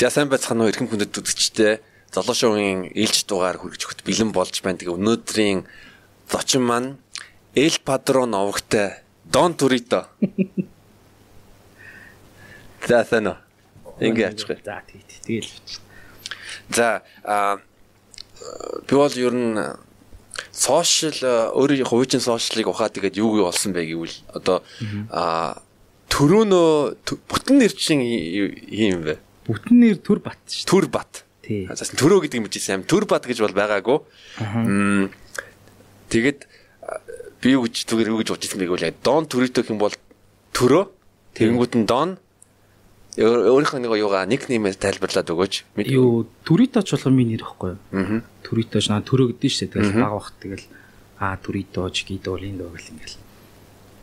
За сайн байцгаана уу эрхэм хүндэт үзэгчтэй. Золоо шоугийн ээлж дугаар хүргэж өгөхөд бэлэн болж байна. Тэгээ өнөөдрийн зочин маань Эл Падрон овогтой Дон Турито. За сайн уу. Ингээ ачгаа. За тий. Тэгэл. За а би бол ер нь сошиал өөрийн хувийн сошиалыг ухаад тэгээд юу юу болсон бэ гэвэл одоо а төрөөнөө бүтэн нэр чинь юм бэ? Бүтэн нэр Түр Бат шүү. Түр Бат. Тий. Зас төрөө гэдэг юм жийсэн. Түр Бат гэж бол байгаагүй. Мм тэгээд би юу гэж түгээр юу гэж бодчихсан бэ гэвэл Дон Турито хэм бол төрөө тэгэнгүүт нь Дон өөрийнхөө нэг юугаа нэг нэмээр тайлбарлаад өгөөч. Юу Туриточ болгоо миний нэр ихгүй? Аа. Туриточ наа төрөө гэдэг шүү дээ. Тэгэл баг бах тэгэл аа Туриточ гидол энэ дөө гэл ингээл.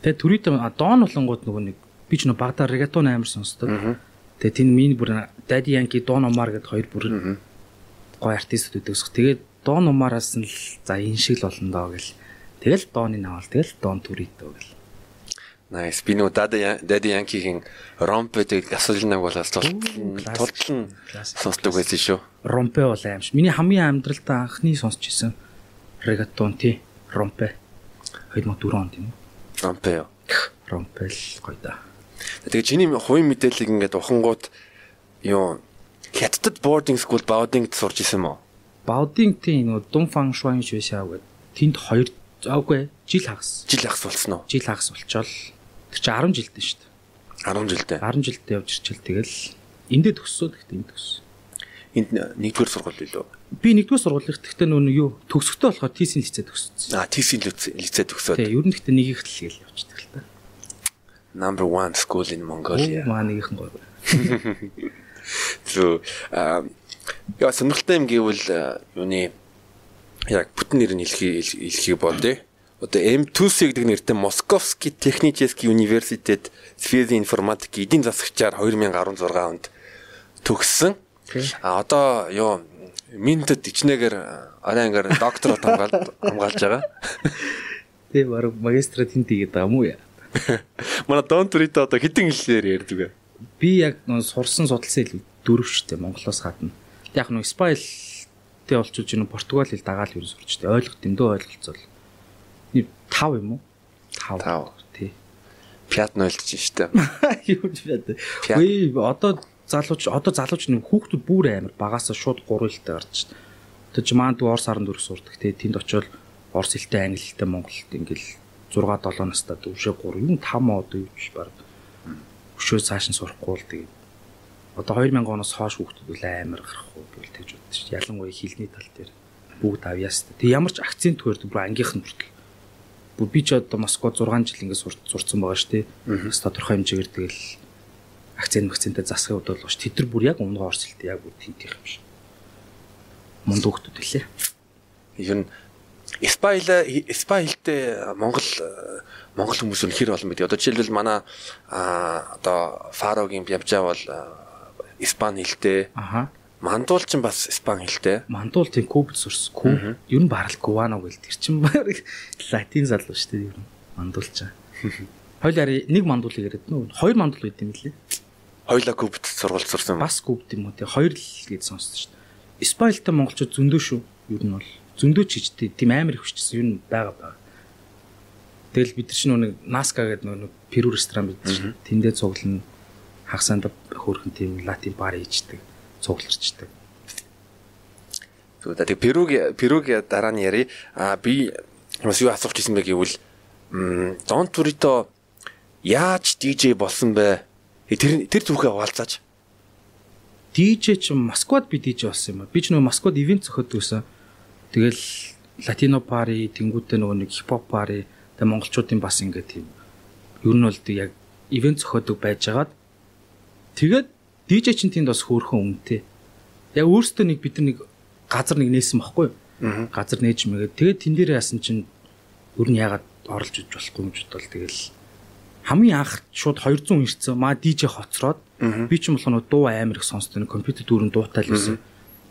Тэгээ Турито Дон болонгууд нөгөө нэг би ч нөгөө багада регатон амар сонсдог. Тэгээ тийм миний бүр Daddy Yankee Don Omar гэдэг хоёр бүр гоё артистууд өдөөсөх. Тэгээд Don Omar-аас нь л за энэ шиг л болно доо гэл. Тэгэл Don-ыг авал тэгэл Don Turito гэл. Nice. Би нөгөө Daddy Yankee-гийн Rompe-тэй гасолинаг болоос тултал нь сонсдог байсан шүү. Rompe бол аимш. Миний хамгийн амьдралдаа анхны сонсч ирсэн reggaeton тий. Rompe. 2004 онд юм. Rompe юу? Rompe л гоё да. Тэгээ чиний хувийн мэдээллийг ингээд ухангууд юу хятадд boarding school boarding сурч исэн мó? Boarding тий нөгөө Фан Шуан швэшаа гэдэг. Тэнд хоёр аагүй жил хагас. Жил хагас болсон уу? Жил хагас болчоол тэр чи 10 жилдээ шүү дээ. 10 жилдээ. 10 жилдээ явж ирчихэл тэгэл эндээ төгссөө гэхдээ энд төгс. Энд нэгдүгээр сургууль билүү? Би нэгдүгээр сургууль гэхдээ нөө юу төгсөхдөө болохоор TC-ийн лицей төгссөн. Аа TC-ийн лицей төгсөөд. Тий, ер нь гэхдээ нэг их л гээл явчихдаг л та. Number 1 school in Mongolia. Маа нэгийнхэн гоё. Зү аа яа сонирхолтой юм гэвэл юуны яг бүтэн нэр нь хэлхий хэлхий бодъё. Одоо M2C гэдэг нэртэй Московский технический университет сферы информатики эдийн засагчаар 2016 онд төгссөн. А одоо юу минтэд ичнэгээр арай ангаар докторот хамгаалж хамгаалж байгаа. Тэ баг магистра тэнт игээд байгаа уу яа? Манай Дон Турито одоо хэдэн хэлээр ярьдаг вэ? Би яг сурсан судалсан хэл дөрөв штэ Монголоос гадна. Яг нэг Спайл тэ олчулж энэ Португал хэл дагаал юу сурч штэ. Ойлгох дэндөө ойлголцол. 5 юм уу? 5. 5. Тий. Пятна ойлж штэ. Юу пятна. Үгүй одоо залууч одоо залууч нэг хүүхдүүд бүр амар багасаа шууд 3 хэлтэй гарч штэ. Тэг маань дүү Орос 14 сурдаг тий. Тэнд очивол Орос хэлтэй, Англи хэлтэй, Монгол хэлтэй ингээл 6 7 настай дүүшээ 3 юм 5 одоо юу биш баг. Өшөө цааш нь сурахгүй л тэгээд одоо 2000 оноос хойш хүүхдүүд үл амар гарах уу гэвэл тэгж боддог шүү. Ялангуяа хилний тал дээр бүгд авьяас. Тэг ямар ч акцент төрдөг бүр ангийнх нь бүртэл. Бүр би ч одоо Москва 6 жил ингээд сурцсан байгаа шүү дээ. Бас тодорхой хэмжээгээр тэгэл акцент акцентээ засахын удаа болж тэд нар бүр яг өмнөгөө орс хэлтэй яг бүр тентих юм шиг. Мунд хүүхдүүд үлээ. Ер нь Испаил Испаилтэй Монгол Монгол хүмүүс үнэхэр олон мэд. Одоо жишээлбэл манай одоо Фарогийн Бямжаа бол Испани хэлтэй. Аха. Мандуул ч бас Испани хэлтэй. Мандуул тийм Кубд сурсан. Куб. Ер нь барал Гуано гэл тэр чин латин залуу шүү дээ ер нь. Мандуул ч. Хойлоор нэг мандуулыг яриад нөө. Хоёр мандуул байд юм лээ. Хойлоо Кубд сургууль сурсан. Бас Кубд юм уу тий. Хоёр л гэж сонссон шүү дээ. Испаилтай монголчууд зөндөө шүү. Ер нь бол зөндөө ч ичтэй тийм амар их хүчсэн юм байгаа байгаа. Тэгэл бид нар чинь нэг Наска гэдэг нэг Перу ресторан бид чинь тэндээ цуглана хагасанд хөөрхөн тийм латин бар ийждэг цугларчдаг. Тэгвэл тэг Перуг Перуг дараа нь яри а би бас юу асуух гэсэн бэ гэвэл Дон Турито яаж DJ болсон бэ? Тэр тэр түүхээ хаваалцаач. DJ ч Москвад би DJ болсон юм а. Би ч нөгөө Москвад ивент зохиод байсан. Тэгэл латино пари тэнгуүтээ нөгөө нэг хипхоп пари тэгээ монголчуудын бас ингээ тийм ер нь бол яг ивент зохиодог байжгаад тэгээд DJ чинь тэнд бас хөөрхөн үнэтэй. Яг өөрөөсөө нэг бид нэг газар нэг нээсэн баггүй? Газар нээж мэгээд тэгээд тэн дээр яасан чинь ер нь ягаад оролж иж болохгүй юм ч бодвол тэгэл хамгийн анх шууд 200 ирсэн. Маа DJ хоцроод би ч юм болохоо дуу амар их сонсдог. Компьютер дүүрэн дуутай л байсан.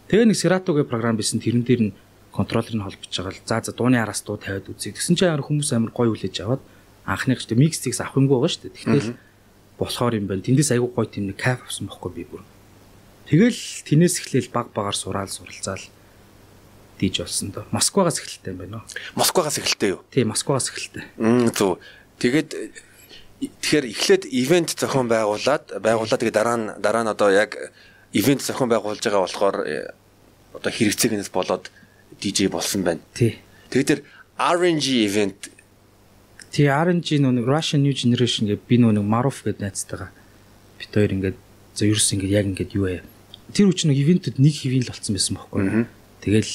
Тэгээ нэг Serato гэх програм бисэн тэрэн дээр нь контроллер нь холбож байгаа л за за дууны араас дуу тавиад үзье. Тэгсэн чинь хүмүүс амар гоё хүлээж аваад анхных ч миксийг авах юмгүй байгаа шүү дээ. Тэгтэл болохоор юм байна. Тэндээс айгүй гоё тийм нэг кайф авсан байхгүй би бүр. Тэгэл тэнээс эхлээл баг багаар сураал суралцаал дийж болсон доо. Москвагаас эхэлтэй юм байна уу? Москвагаас эхэлтэй юу? Тий, Москвагаас эхэлтэй. Мм зөв. Тэгээд тэгэхээр эхлээд ивент зохион байгуулад байгуулад тэгээд дараа нь дараа нь одоо яг ивент зохион байгуулж байгаа болохоор э, одоо хэрэгцээгнээс болоод DJ болсон байна. Тий. Тэгээд тэр RNG event Тий, RNG нөө Russian New Generation гэдэг би нөө Maruf гэдэг найзтайгаа бит хоёр ингээд за ерөөс ингээд яг ингээд юу вэ? Тэр үуч нэг ивентэд нэг хэвийн л болсон байсан байхгүй. Тэгэл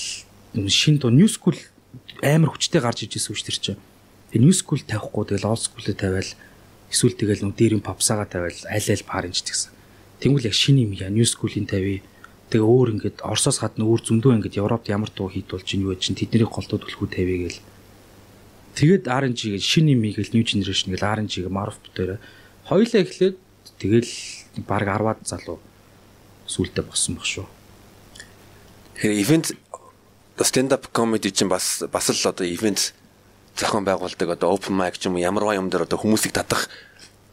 шин дуу New School амар хүчтэй гарч ижсэн үуч тэр чинь. Тэгээ New School тавихгүй тэгэл Old School-ээ тавиал эсвэл тэгэл нөө дээрийн попсаага тавиал аль аль паринж гэсэн. Тэнгүүл яг шинэ юм яа New School-ийн тавь. Тэгээ өөр ингээд Оросоос гадна өөр зөндөө ингээд Европт ямар дуу хийдүүл чинь юу чинь тэдний голтууд төлхөө тавья гээл Тэгээд RNG гэж шинэ юм хийгээл new generation гэж RNG-г Marv битээр хоёлаа эхлээд тэгэл баг 10-аад залуу сүултээ болсон баг шүү. Тэгэхээр event stand up comedy чинь бас бас л одоо event зохион байгуулдаг одоо open mic ч юм уу ямарваа юм дээр одоо хүмүүсийг татах.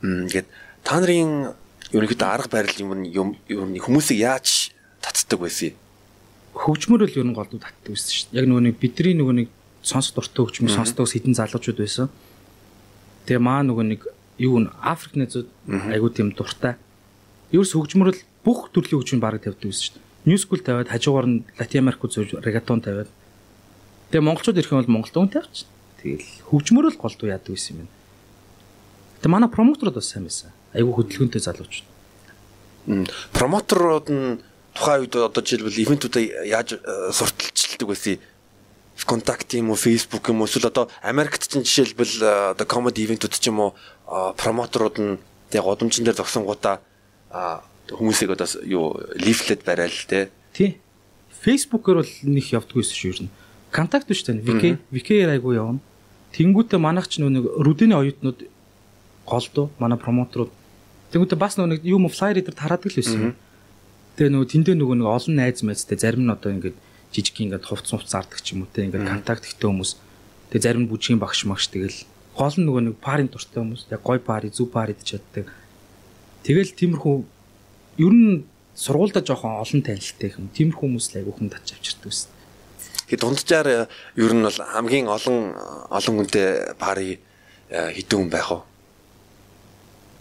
Ингээд та нарын ерөнхийдөө арга барил юм юм хүмүүсийг яаж татдаг байсан юм? Хөгжмөр л ер нь голдуу татдаг байсан шүү дээ. Яг нөгөө нэг бидний нөгөө нэг сонсох дуртай хөгжмийг сонсдог хэдэн залуучууд байсан. Тэгээ маа нөгөө нэг юу н Африк нэзүүд айгуу тийм дуртай. Ерөөс хөгжмөр л бүх төрлийн хөгжмийг бараг тавьдаг байсан шүү дээ. School тавиад хажуугаар нь Латин Америк үзүүлж регатон тавиад. Тэгээ монголчууд ирэх юм бол Монголд өн тавьчих. Тэгэл хөгжмөр л голдуу яадаг байсан юм байна. Тэгээ манай промоторууд бас сайн байсан. Айгуу хөдөлгөөнтэй залуучууд. Промоторууд нь тухайн үед одоо жишээлбэл ивентүүдэд яаж сурталчилдаг байсан контакт юм уу Facebook юм уу? Эсвэл одоо Америкт чинь жишээлбэл э, одоо comedy ивентүүд ч юм уу промоторууд нь яг годомжин дээр зогсонгуудаа хүмүүсийг одоо юу лифлет барайл те? Тий. Фейсбુકээр бол нэг явдггүйсэн шүү нь. Контакт биш тань. Вк вкээр айгу явна. Тэнгүүтээ манайх ч нэг рүдэний оюутнууд голдуу манай промоторууд. Тэнгүүтээ бас нэг юм флайер дээр тараадаг л байсан тэгээ нөгөө тэндээ нөгөө нэг олон найз мэзтэй зарим нь одоо ингээд жижиг ингээд хувц хувц зардаг ч юм уу те ингээд контакт ихтэй хүмүүс. Тэгээ зарим нь бүжгийн багш магш тэгэл. Гол нь нөгөө нэг парийн дуртай хүмүүс яг гой пари зүв пари гэж чаддаг тэгэл тиймэрхүү ер нь сургуультай жоохон олон танилттай юм. Тиймэрхүү хүмүүс л айгүй хүн татж авчирдаг байсан Тэгээ дунджаар э, ер нь бол хамгийн олон олон хүнтэй пари э, хідэн хүн байх уу?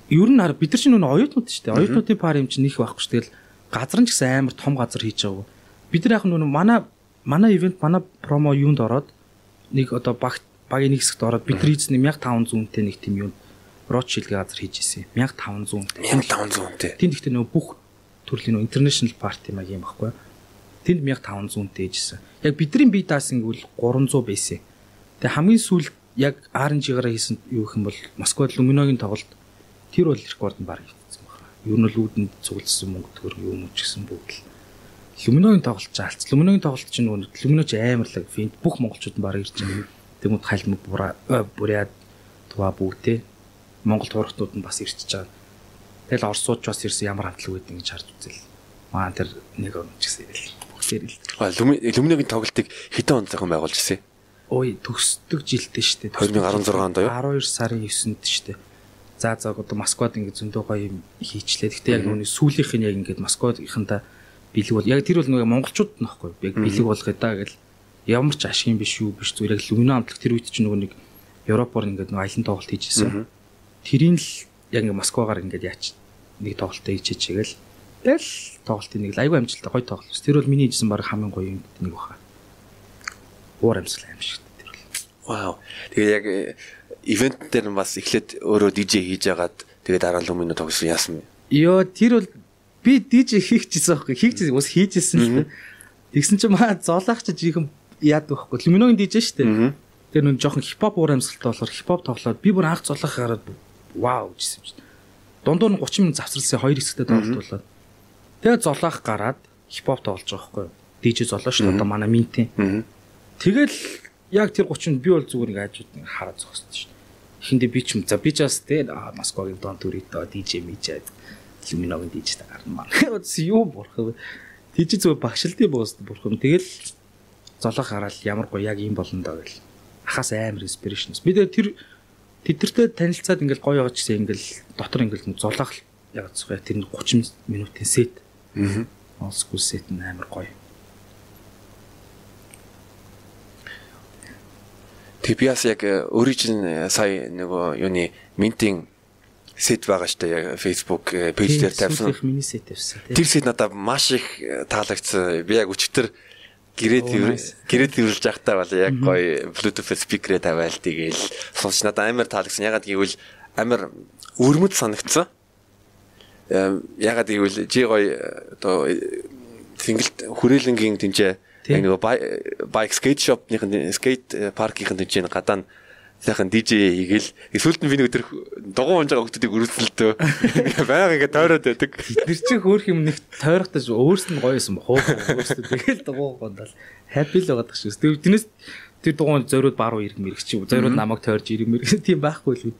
Ер нь бид нар чинь нөө оюутнууд шүү дээ. Оюутнуудын пари юм чинь их байхгүй шүү. Тэгэл газар нь ч гэсэн амар том газар хийж байгаа бид нар яг нүн манай манай ивент манай промо юунд ороод нэг одоо баг багийн нэг хэсэгт ороод бид нар эзэн 1500 үнэтэй нэг тийм юм Ротшилдгийн газар хийж исэн. 1500 үнэтэй. 1500 үнэтэй. Тэнд ихтэй нөгөө бүх төрлийн нөгөө интернэшнл парти маяг юм баггүй. Тэнд 1500 үнэтэй хийжсэн. Яг бидний бие даасан гэвэл 300 байсан. Тэгээ хамгийн сүүлд яг RNG-гаараа хийсэн юу гэх юм бол Москвад Люминогийн тоглолт тэр бол рекорд нь баг Юу нь л үүдэнд цугласан мөнгө төр юм уу ч гэсэн бүгд л Люминогийн тоглолт заалц. Люминогийн тоглолт чинь нөгөө Люминоч амарлаг финт бүх монголчууд нь бараг ирж байгаа. Тэгмүүд хайлмаг бүрээд тува бүгдээ Монгол туурхтууд нь бас ирчихэж байгаа. Тэгэл орсууд ч бас ирсэн ямар хамтлаг үүд ингэж харж үзэл. Маа тэр нэг он ч гэсэн ирэл. Бүгдээр ил. Люминогийн тоглолтыг хэдэн онд зохион байгуулж ирсэн? Ой төгсдөг жилдээ шүү дээ. 2016 онд юу? 12 сарын 9-нд шүү дээ. За за одоо Москвад ингэ зөндөө гоё юм хийчлээ. Гэтэ яг нүуний сүүлийнх нь яг ингэ Москвадынхантаа бэлэг бол яг тэр бол нөгөө монголчууд нөхгүй яг бэлэг болгоё да гэл ямар ч ашиг юм биш юу биш зүгээр яг лүмино амтлах тэр үед чинь нөгөө нэг Европоор ингээд нөгөө аялын тоглолт хийжсэн. Тэрийн л яг ингээд Москвагаар ингээд яач нэг тоглолтоо хийчихээгээл тэгэл тоглолтын нэг айгүй амжилттай гоё тоглолт. Тэр бол миний хийсэн баг хамгийн гоё юм нэг баха. Уур амьсгал аим шиг тэр бол. Вау. Тэгээ яг ивент дээр бас эхлээд өөрөө DJ хийж агаад тэгээ дараа нь лүмино тогсон яасан бэ? Йоо тэр бол би DJ хийчихсэн байхгүй хийчихсэн ус хийжсэн л дээ. Тэгсэн чинь маа зоолоох чи жихэн яад байхгүй. Лиминогийн DJ шүү дээ. Тэр нүн жоохон хипхоп уур амьсгалтай болохоор хипхоп тоглоод би бүр анх зоолоох гараад вау гэсэн юм чинь. Дундуур нь 30 минут завсарласан хоёр хэсэгтэй тоглолт болоод. Тэгээ золоох гараад хипхоп тоглож байгаа байхгүй. DJ золоо шүү дээ одоо манай минтийн. Тэгэл яг тэр 30-нд би бол зүгээр нэг ажууд хараад зогссон дээ. Эхэндээ би ч юм за би ч бас те Москвагийн дон төрөйдөө DJ мижээд Люминогийн дижтэй гарна маань. Юу бурхан. Тийч зүгээр багшилтын бууст бурхан. Тэгэл золоох гараад ямар гоё яг юм болно доо гэл. Ахаас амар инспирашнс. Би тэр тэдэртэй танилцаад ингээл гоё яваач гэсэн ингээл дотор ингээл золоох яг зөвхөн тэр 30 минутын сет. Аа. School set нь амар гоё. Тэг би бас яг өөрийн чинь сая нөгөө юуны минтийн сет байгаа штэ яг Facebook пэйж дээр тавьсан. Миний set тавьсан. Тэр сет надад маш их таалагдсан. Би яг өчтөр гэрээд гэрээд тэрүүлж явахдаа бол яг гоё Bluetooth speaker-ээ тавиал тэгээл сонсч надад амар таалагдсан. Ягаад гэвэл амар өрмөд санагдсан. Ягаад гэвэл жи гоё одоо сингэлт хүрээлэнгийн тэнцээ яг нөгөө байк скейт шопныхын скейт паркийнхэн тэнцээ гадаа нь сайхан DJ хийгээл. Эсвэл нь би нэг өдөр дугуй унж байгаа хүмүүсийг өрөвсөлтөө байга ингээ тойроод байдаг. Тэр чинь хөөх юм нэг тойрохтаж өөрс нь гоё юм хуу өөрсдөө. Тэгэл дугуй гондал хаппи л байгаа шүү. Тэр тэрнээс тэр дугуй зориуд баруун ирэх мэрэг чи зориуд намайг тойрж ирэх мэрэг тийм байхгүй л үү.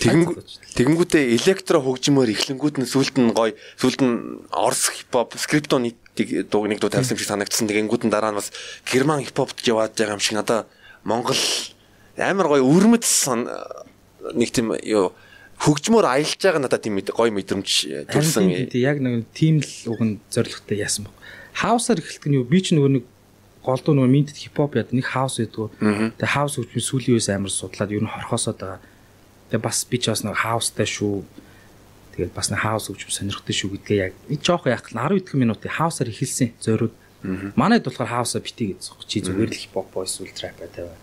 Тэгэнгүүтээ электро хөгжмөөр эхлэнгүүд нь сүулт нь гоё сүулт нь орс хипхоп скриптон дууг нэг дуу тавьсан шиг санагдсан. Тэгэнгүүт нь дараа нь бас герман хипхопт яваад байгаа юм шиг надаа Монгол амар гоё өрмөд нэг тийм юу хөгжмөр аялж байгаа надад тийм гоё мэдрэмж төрсэн. Яг нэг тийм л уг нь зоригтой яасан баг. Хаусаар эхэлдэг нь юу би ч нөгөө нэг голдуу нөгөө минтэд хипхоп яд нэг хаус байдгүй. Тэгээ хаус хөгжмөн сүүлийн үеэс амар судлаад ер нь хорхосоод байгаа Тэгээ бас би ч бас нэг хаустай шүү. Тэгээд бас нэг хаус өгч сонирхтой шүү гэдгээ яг жоох яг 10 идэх минутын хаусаар эхэлсэн зөөрүүд. Манайд болохоор хаусаа битгий гэж зогч чи зүгээр л хипхоп бойс ул трап тавиа.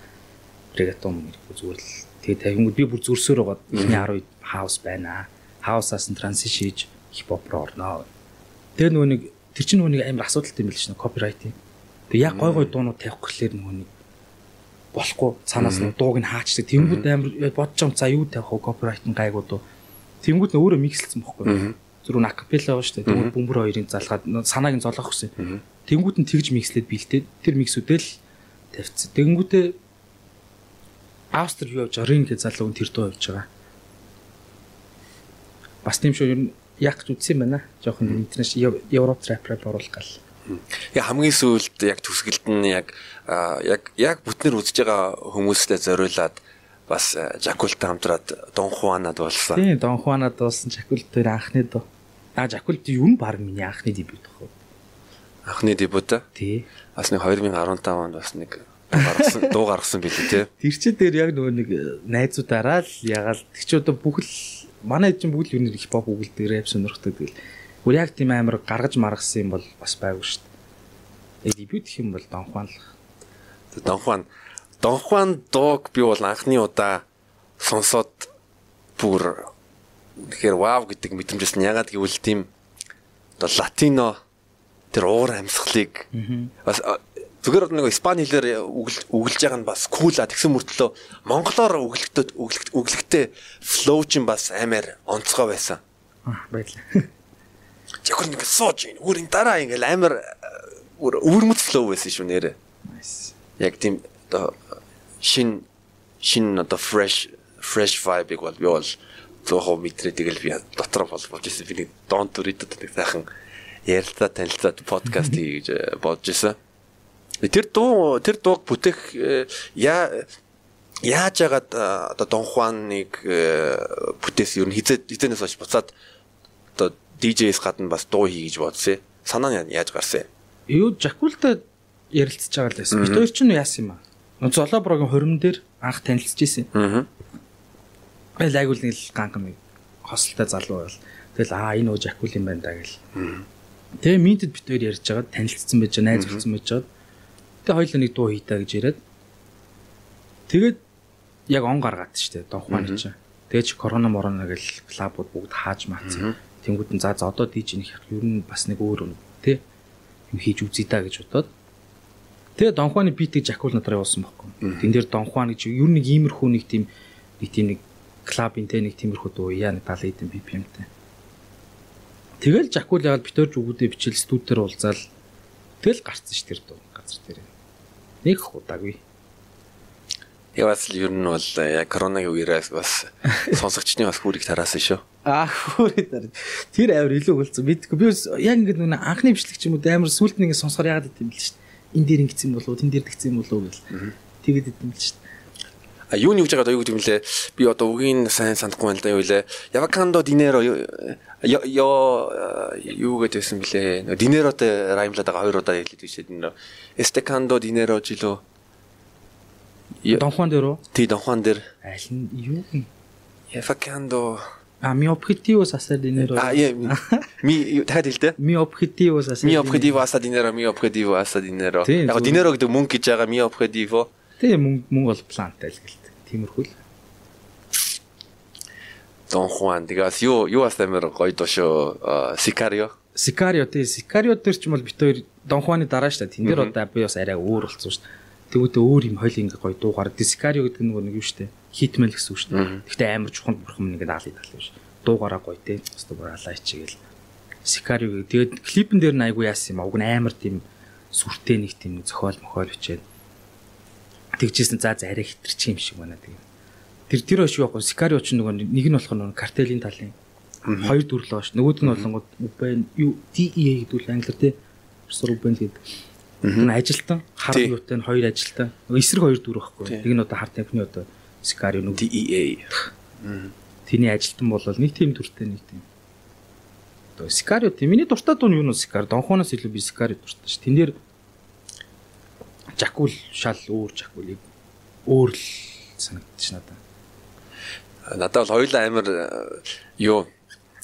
Регатон зүгээр л тэгээ тавингууд би бүр зүрсөөр байгаа. Эхний 10 хаус байна. Хаусаас нь транзишн хийж хипхоп руу орноо. Тэгээ нөгөө нэг тэр чинь нөгөө нэг амар асуудалтай юм л шнэ копирайтинг. Тэгээ яг гой гой дуунууд тавих гэхлээр нөгөө нэг болохгүй цаанаас нь дууг нь хаачдаг. Тэнгүүд амар бодож юм за юу тавих вэ? Копирайт нь гайгүй дуу. Тэнгүүд нь өөрөө микслсэн бохгүй. Зүрх нь акапелла байгаа шүү дээ. Тэнгүүд бөмбөр хоёрын залгаад санааг нь золоох гэсэн. Тэнгүүд нь тэгж микслээд бэлдээд тэр миксүүдэл тавьчихсан. Тэнгүүдээ Австри юу явж байгаа? Ринг залуу тэр дуу явж байгаа. Бас тийм шүү ер нь яг ч үтсэн байна. Жохон интернэшнл Европ рэп рэп оруулах гал. Яг хамгийн сүүлд яг төсгөлд нь яг яг яг бүтнээр үзэж байгаа хүмүүстэй зориулаад бас Жакултай хамтраад Дон Хуанад болсон. Тийм, Дон Хуанад болсон Жакул дээр анхны доо. А Жакулт юу нь баг миний анхны дебют баг. Анхны дебют аа? Тий. Бас нэг 2015 онд бас нэг гаргасан дуу гаргасан билээ тий. Тэр чи дээр яг нөгөө нэг найзуудаараа л ягаал тэг чи одоо бүх л манай чинь бүгд юу нэг хипхоп үгэлдэг рэп сонирхдаг тэгэл. Гүр яг тийм амар гаргаж маргасан юм бол бас байгуу шүү дээ. Э дебют гэх юм бол Дон Хуан л Донхуан Донхуан дууг би бол анхны удаа сонсоод бүр тэгэхээр вау гэдэг мэдрэмжсэн. Ягаад гэвэл тийм одоо латино тэр уур амьсгалыг бас зүгээр нэг испани хэлээр үгэлж байгаа нь бас кул а тэгсэн мөртлөө монголоор өглөгтөө өглөгтэй флоу чинь бас амар онцгой байсан. Баярлалаа. Жихэр нэг сууж ийн. Өөр энэ дараа ингээл амар өвөрмөц флоу байсан шүү нэрэ. Яг тийм одоо шин шин одоо fresh fresh vibe-ыг бол би бол 100% мэдрээ тэгэл би дотор бол болж ирсэн би нэг дон дүрэд нэг сайхан ярилцаа танилцаад подкаст хийж бодож ирсэн. Тэр дуу тэр дууг бүтээх э, яа яаж яагаад одоо Дон Хуаныг бүтээс ер нь хизээ хизээнээс хойш буцаад одоо DJ-с гадна бас дуу хий гэж бодсон. Санаа нь яаж гарсан? Юу Жакулта ярилцж байгаа л байсан. Бид хоёр ч яасан юм аа. Золоброгийн хорим дээр анх танилцж исэн. Аа. Тэгэл айгуул нэг л нэг хосолтой залуу байл. Тэгэл аа энэ өө Жакул юм байна да гэл. Тэгээ минтэд бид хоёр ярьж байгаа танилцсан байж байгаа, найз болсон байж байгаа. Тэгээ хоёулаа нэг дуу хийтаа гэж яриад. Тэгээд яг он гаргаад штэ Дон Хуаны чинь. Тэгээ чи корона морона гэл клабууд бүгд хааж маацсан. Тэнгүүд нь за за одоо диж нэг ер нь бас нэг өөр тий юм хийж үзье да гэж бодоод Тэгээ Дон Хуаны битийг Жакул надраа явуулсан байхгүй. Тэн дээр Дон Хуан гэж ер нь нэг иймэрхүү нэг тийм нэг тийм нэг клабын тэ нэг тиймэрхүү дуу яа нэг 70 хэдэн BPM-тэй. Тэгэл Жакул яагаад битэрж өгүүдээ бичил студиэр уулзаал тэгэл гарцсан ш тэр дуу газар дээр. Нэг удаагүй. Яваас л ер нь бол яг коронавигийн үеэс бас сонсогчны бас хүрийг тараасан шүү. Аа хүрээ дараа. Тэр авир илүү хөлцсөн. Мэдгүй би яг ингэ нэг анхны бичлэг ч юм уу амар сүлд нэг сонсохоор яагаад гэдэм бэл дээ энэ дээр ингэсэн болов тэн дээр тэгсэн болов гэл тэгээд идэм л шүү дээ. А юуны гэж байгаа юу гэдэг юм лээ. Би одоо үгийн сайн санахгүй байна л да юу лээ. Явакандо динеро ёо юу гэдээсэн блэ. Динеротой раймлаад байгаа хоёр удаа хэлээд бишээ нэр. Эстекандо динеро жило. Донхон дээр үү? Тий донхон дээр. Аль нь юу юм? Явакандо А objetivo es hacer dinero. А яа ми дахиад хэлдэ. Objetivo es hacer Mi objetivo hasta dinero, mi objetivo hasta dinero. Яг dinero гэдэг мөнгө гэж байгаа mi objetivo. Тэгээ мөнгө мөнгө бол плантай л гэлтэй. Тиймэрхүү л. Дон Хуан тэгээс юу юу бас амар гоё дошоо Сикарио. Сикарио тий Сикарио дээр ч юм бол бит хоёр Дон Хуаны дараа дээ. Тэн дээр одоо би бас арай өөр болсон шүү дээ. Тэгвэл өөр юм хоёул ингээ гоё дуугаар Сикарио гэдэг нэг нэг юм дээ хитмэл гэсэн үг дээ. Гэхдээ амар чухал бурхан нэг даалын тал биш. Дуугараа гоё те. Өстө бүр алаа чигээл. Сикарио тэгээд клипэн дээр нь айгу яасан юм аа. Уг нь амар тийм сүртэй нэг тийм зохиол мохоол бичээд тэгжсэн за за арай хитэрч юм шиг байна тэгээд. Тэр тэр өш яахгүй Сикарио ч нөгөө нэг нь болох нь картелийн талын хоёр дүрлөө ш. Нөгөөд нь болонгод юу DEA гэдэг үл англиар те. Сурбен гэдэг. Ажилтан хар юутай нь хоёр ажилтан. Эсрэг хоёр дүр байхгүй. Нэг нь одоо хар тамхины одоо Scario нэг DEA. Тэний ажилтан бол нэг тийм дүртэй нэг тийм. Одоо Scario тийм миний дуртай дуу нь юу нэ Scario Донхоноос илүү би Scario дуртай ш. Тэн дээр Жакул шал өөр Жакулыг өөр л санагдчих надад. Надад бол хоёулаа амар юу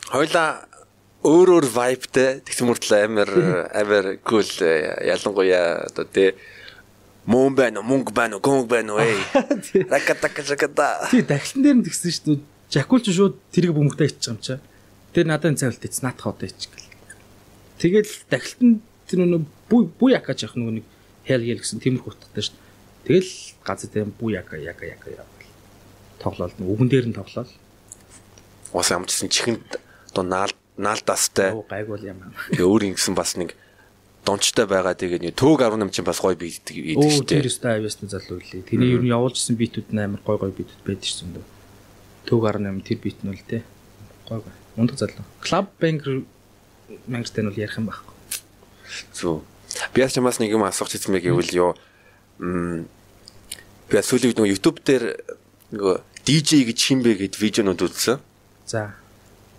хоёулаа өөр өөр vibeтэй тэгсэн мөртлөө амар амар cool ялангуяа одоо тий Мөн байна уу, мөнгө байна уу, гонг байна уу ээ. Ракатака раката. Тий, дахлан дээр нь тэгсэн шүү дээ. Жакулч шууд тэрийг бөмбөгтэй байгаа юм чаа. Тэр надад цай үлдээц наатах одоо ичж гэл. Тэгэл дахлан тэр нөө бүү якаж явах нөгөө нэг хэл хэл гэсэн тиймэрхүү утгатай шүү. Тэгэл газар дээр бүү яка яка яка явал. Тоглоол үгэн дээр нь тоглоол. Ус амжсан чихэнд одоо наал наалдастай. Гайгуул юм. Тэгээ өөр ингэсэн бас нэг дончтой байгаа тэгээд нэг төөг 18 чинь бас гоё бийдэг ийдэг шүү дээ. Тэр өстэй авьяасны залуу үлээ. Тэрний ер нь явуулжсэн битүүд нь амар гоё гоё битүүд байдаг шүү дээ. Төөг 18 тэр бит нь л те. Гоё гоё. Мундаг залуу. Club Banger мангастай нь бол ярих юм байхгүй. Зү. Би бас чамаас нэг юм асуух гэсэн мэг гэвэл юу м би сүүлийн үед нөгөө YouTube дээр нөгөө DJ гэж хин бэ гэд видеонууд үзсэн. За.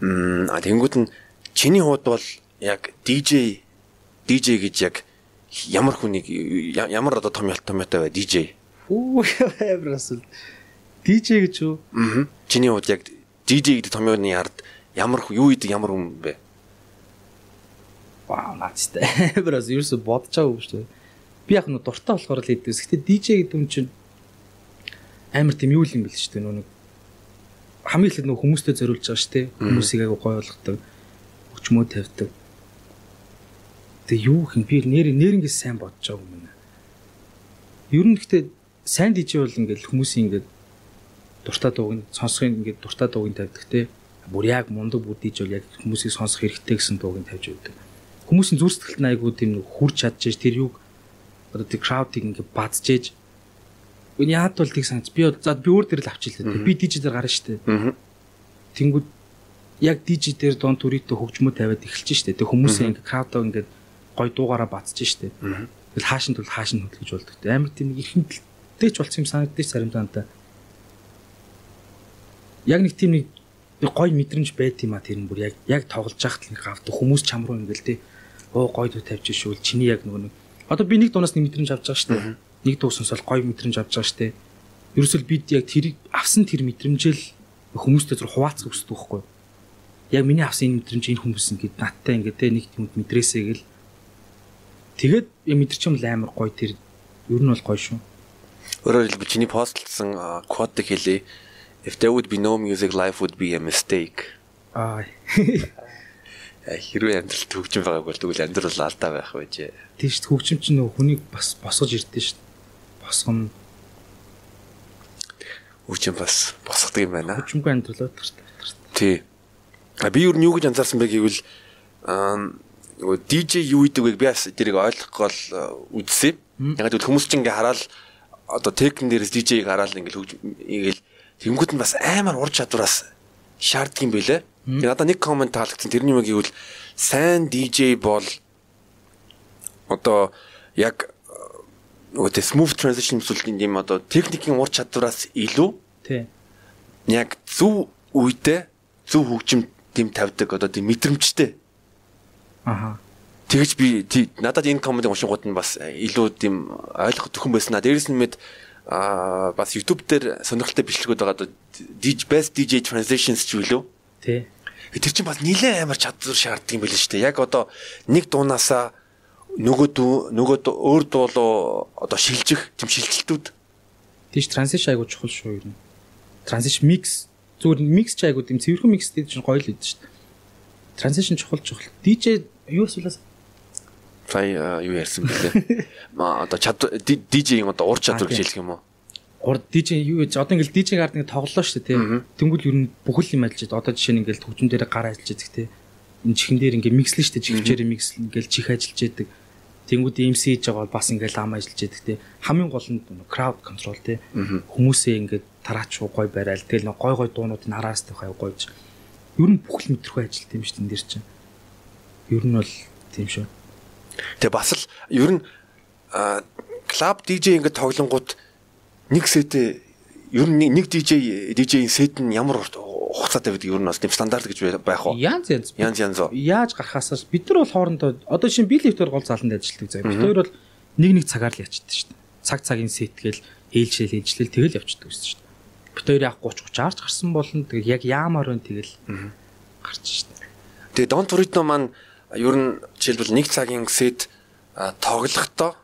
А тэнгууд нь чиний хууд бол яг DJ DJ гэж яг ямар хүнийг ямар одоо том ялтомтой бай DJ. Үу амар асул. DJ гэж юу? Аа. Чиний хувьд яг DJ гэдэг томьёоны ард ямар юу идэг ямар хүн бэ? Вау, наацтай. Амар асул ерөөсө бодчихаагүй шүү дээ. Би яг нь дуртай болохоор л хийдэг. Гэхдээ DJ гэдэг юм чинь амар тийм юу юм бэл шүү дээ. Нүг хамгийн ихэд нөх хүмүүстэй зориулж байгаа шүү дээ. Хүмүүсийг аягүй гоё болгодог. Өчмөө тавьдаг Тэгээ юу юм би нэр нэрнээс сайн бодож байгаа юм байна. Ер нь гэхдээ сайн дижи бол ингээл хүмүүсийн ингээд дуртай дууг нь сонсохын ингээд дуртай дууг нь тавьдаг те. Бүр яг мундаг бүдийж бол яг хүмүүсийг сонсох хэрэгтэй гэсэн дууг нь тавьж өгдөг. Хүмүүсийн зүр сэтгэлд нь айгуу тийм хурж чадчихж тэр юг одоо тэр краудыг ингээд бадчихж Үний яад бол тийг санаж би за би өөр дээр л авчихлаа. Би дижи дээр гарна штэ. Тэнгүүд яг дижи дээр дон төрийтэй хөгжмөө тавиад эхэлж штэ. Тэг хүмүүсээ ингээд краудаа ингээд гой дуугаараа бацж штэ. Тэгэл хаашин тул хаашин хөдөлж болдог. Амар тийм нэг эрхэмдэлтэй ч болсон юм санагдчих царимтаантай. Яг нэг тийм нэг гой мэдрэмж байт юм а тэр нь бүр яг яг тоглож яхад нэг гавд хүмүүс чам руу ингээл те. Оо гой дуу тавьж шүүл чиний яг нөгөө нэг одоо би нэг дуунаас нэг мэдрэмж авч байгаа штэ. Нэг дуу сонсоод гой мэдрэмж авч байгаа штэ. Ерөөсөл бид яг тэрийг авсан тэр мэдрэмжэл хүмүүстэй зур хуваалцах хүсдэг байхгүй? Яг миний авсан энэ мэдрэмж энэ хүмүүс ингээд надтай ингээд те нэг юм мэдрээсэй гэл Тэгээд мэдэрч юм л амар гоё тэр ер нь бол гоё шүү. Өөрөөр хэлбэл чиний постлсан кодыг хэлээ. If there would be no music life would be a mistake. Аа. Хэрвээ амьдрал төгжин байгааг бол тэгвэл амьдрал алдаа байх байжээ. Тийш төгжим чинь нөх хүнийг бас босгож ирдэ шүү. Босгоно. Үчим бас босгодог юм байна. Хүчмгүй амьдрал байдаг шүү. Тий. А би юу юу гэж анзаарсан бэ гэвэл аа нөгөө DJ юу идэг вэ би бас тэрийг ойлгох гол э, үзсэн. Яг л хүмүүс чинь ингээ хараад одоо техник дээрээс DJ-г хараад ингээл ингээл тэнгууд нь бас амар ур чадвараас шаарддаг юм байлээ. Тэгээ надад нэг комент таалагдсан тэрний юм гэвэл сайн DJ бол одоо яг нөгөө тэ smooth transition эсвэл юм одоо техникийн ур чадвараас илүү Тий. яг зөв үедээ зөв хөгжим тэм тавьдаг одоо тийм мэдрэмжтэй. Аха. Тэгэж би надад энэ комеди уншингууд нь бас илүү тийм ойлгох төхөн байснаа. Дээрээс нь мэд аа бас YouTube дээр сонирхолтой бичлэгүүд байгаа одоо DJ best DJ transitions ч үлээ. Тий. Тэр чинь бас нэлээд амар чадвар шаарддаг юм байл шүү дээ. Яг одоо нэг дуунаасаа нөгөө дуу нөгөө дуу- өөр дуулуу одоо шилжих тийм шилжилтүүд Тийш transition айгуу чухал шүү нь. Transition mix зүгээр mix ч айгуу тийм цэвэрхэн mix гэдэг чинь гоё л үүд шүү дээ. Transition чухал чухал. DJ юу асуулаас сая юу ярьсан бэлээ. Ма одоо DJ-ийн одоо ур чадвар гэж хэлэх юм уу? гур DJ юу гэж одоо ингээл DJ гард ингээ тоглолоо шүү дээ. Тэнгүүл ер нь бүхэл юм ажиллаж одоо жишээ нь ингээл төгжим дээр гар ажиллаж байдаг тий. Энэ чихэн дээр ингээ микслэн шүү дээ чихвчээр микс ингээл чих ажиллаж байдаг. Тэнгүүд MC хийж байгаа бол бас ингээл ам ажиллаж байдаг тий. Хамгийн гол нь crowd control тий. Хүмүүсээ ингээд тараач гой барайл тэгэл нэг гой гой дуунууд нь араас тавих аяг гойж. Ер нь бүхэл мэтрхүү ажилт юм шүү дээ энэ дэр чинь. Ер нь бол тийм шүү. Тэгээ бас л ер нь клуб DJ ингээд тоглонгууд нэг сетээ ер нь нэг DJ DJ-ийн сет нь ямар хугацаатай байдаг ер нь бас тийм стандарт гэж байх уу? Янз янз Янз янз яаж гарахаас бид нар бол хоорондоо одоо шинэ билетээр гол заланд ажилладаг заяа. Бид хоёр бол нэг нэг цагаар л ячдаг шүү дээ. Цаг цагийн сэтгээл ээлжлэл ээлжлэл тэгэл явчихдаг шүү дээ. Бид хоёр яг 30 30 аарч гарсан болно. Тэгээ яг яамаар байна тэгэл гарч шүү дээ. Тэгээ Don Torino маань ер нь жишээлбэл нэг цагийн сет тоглохдоо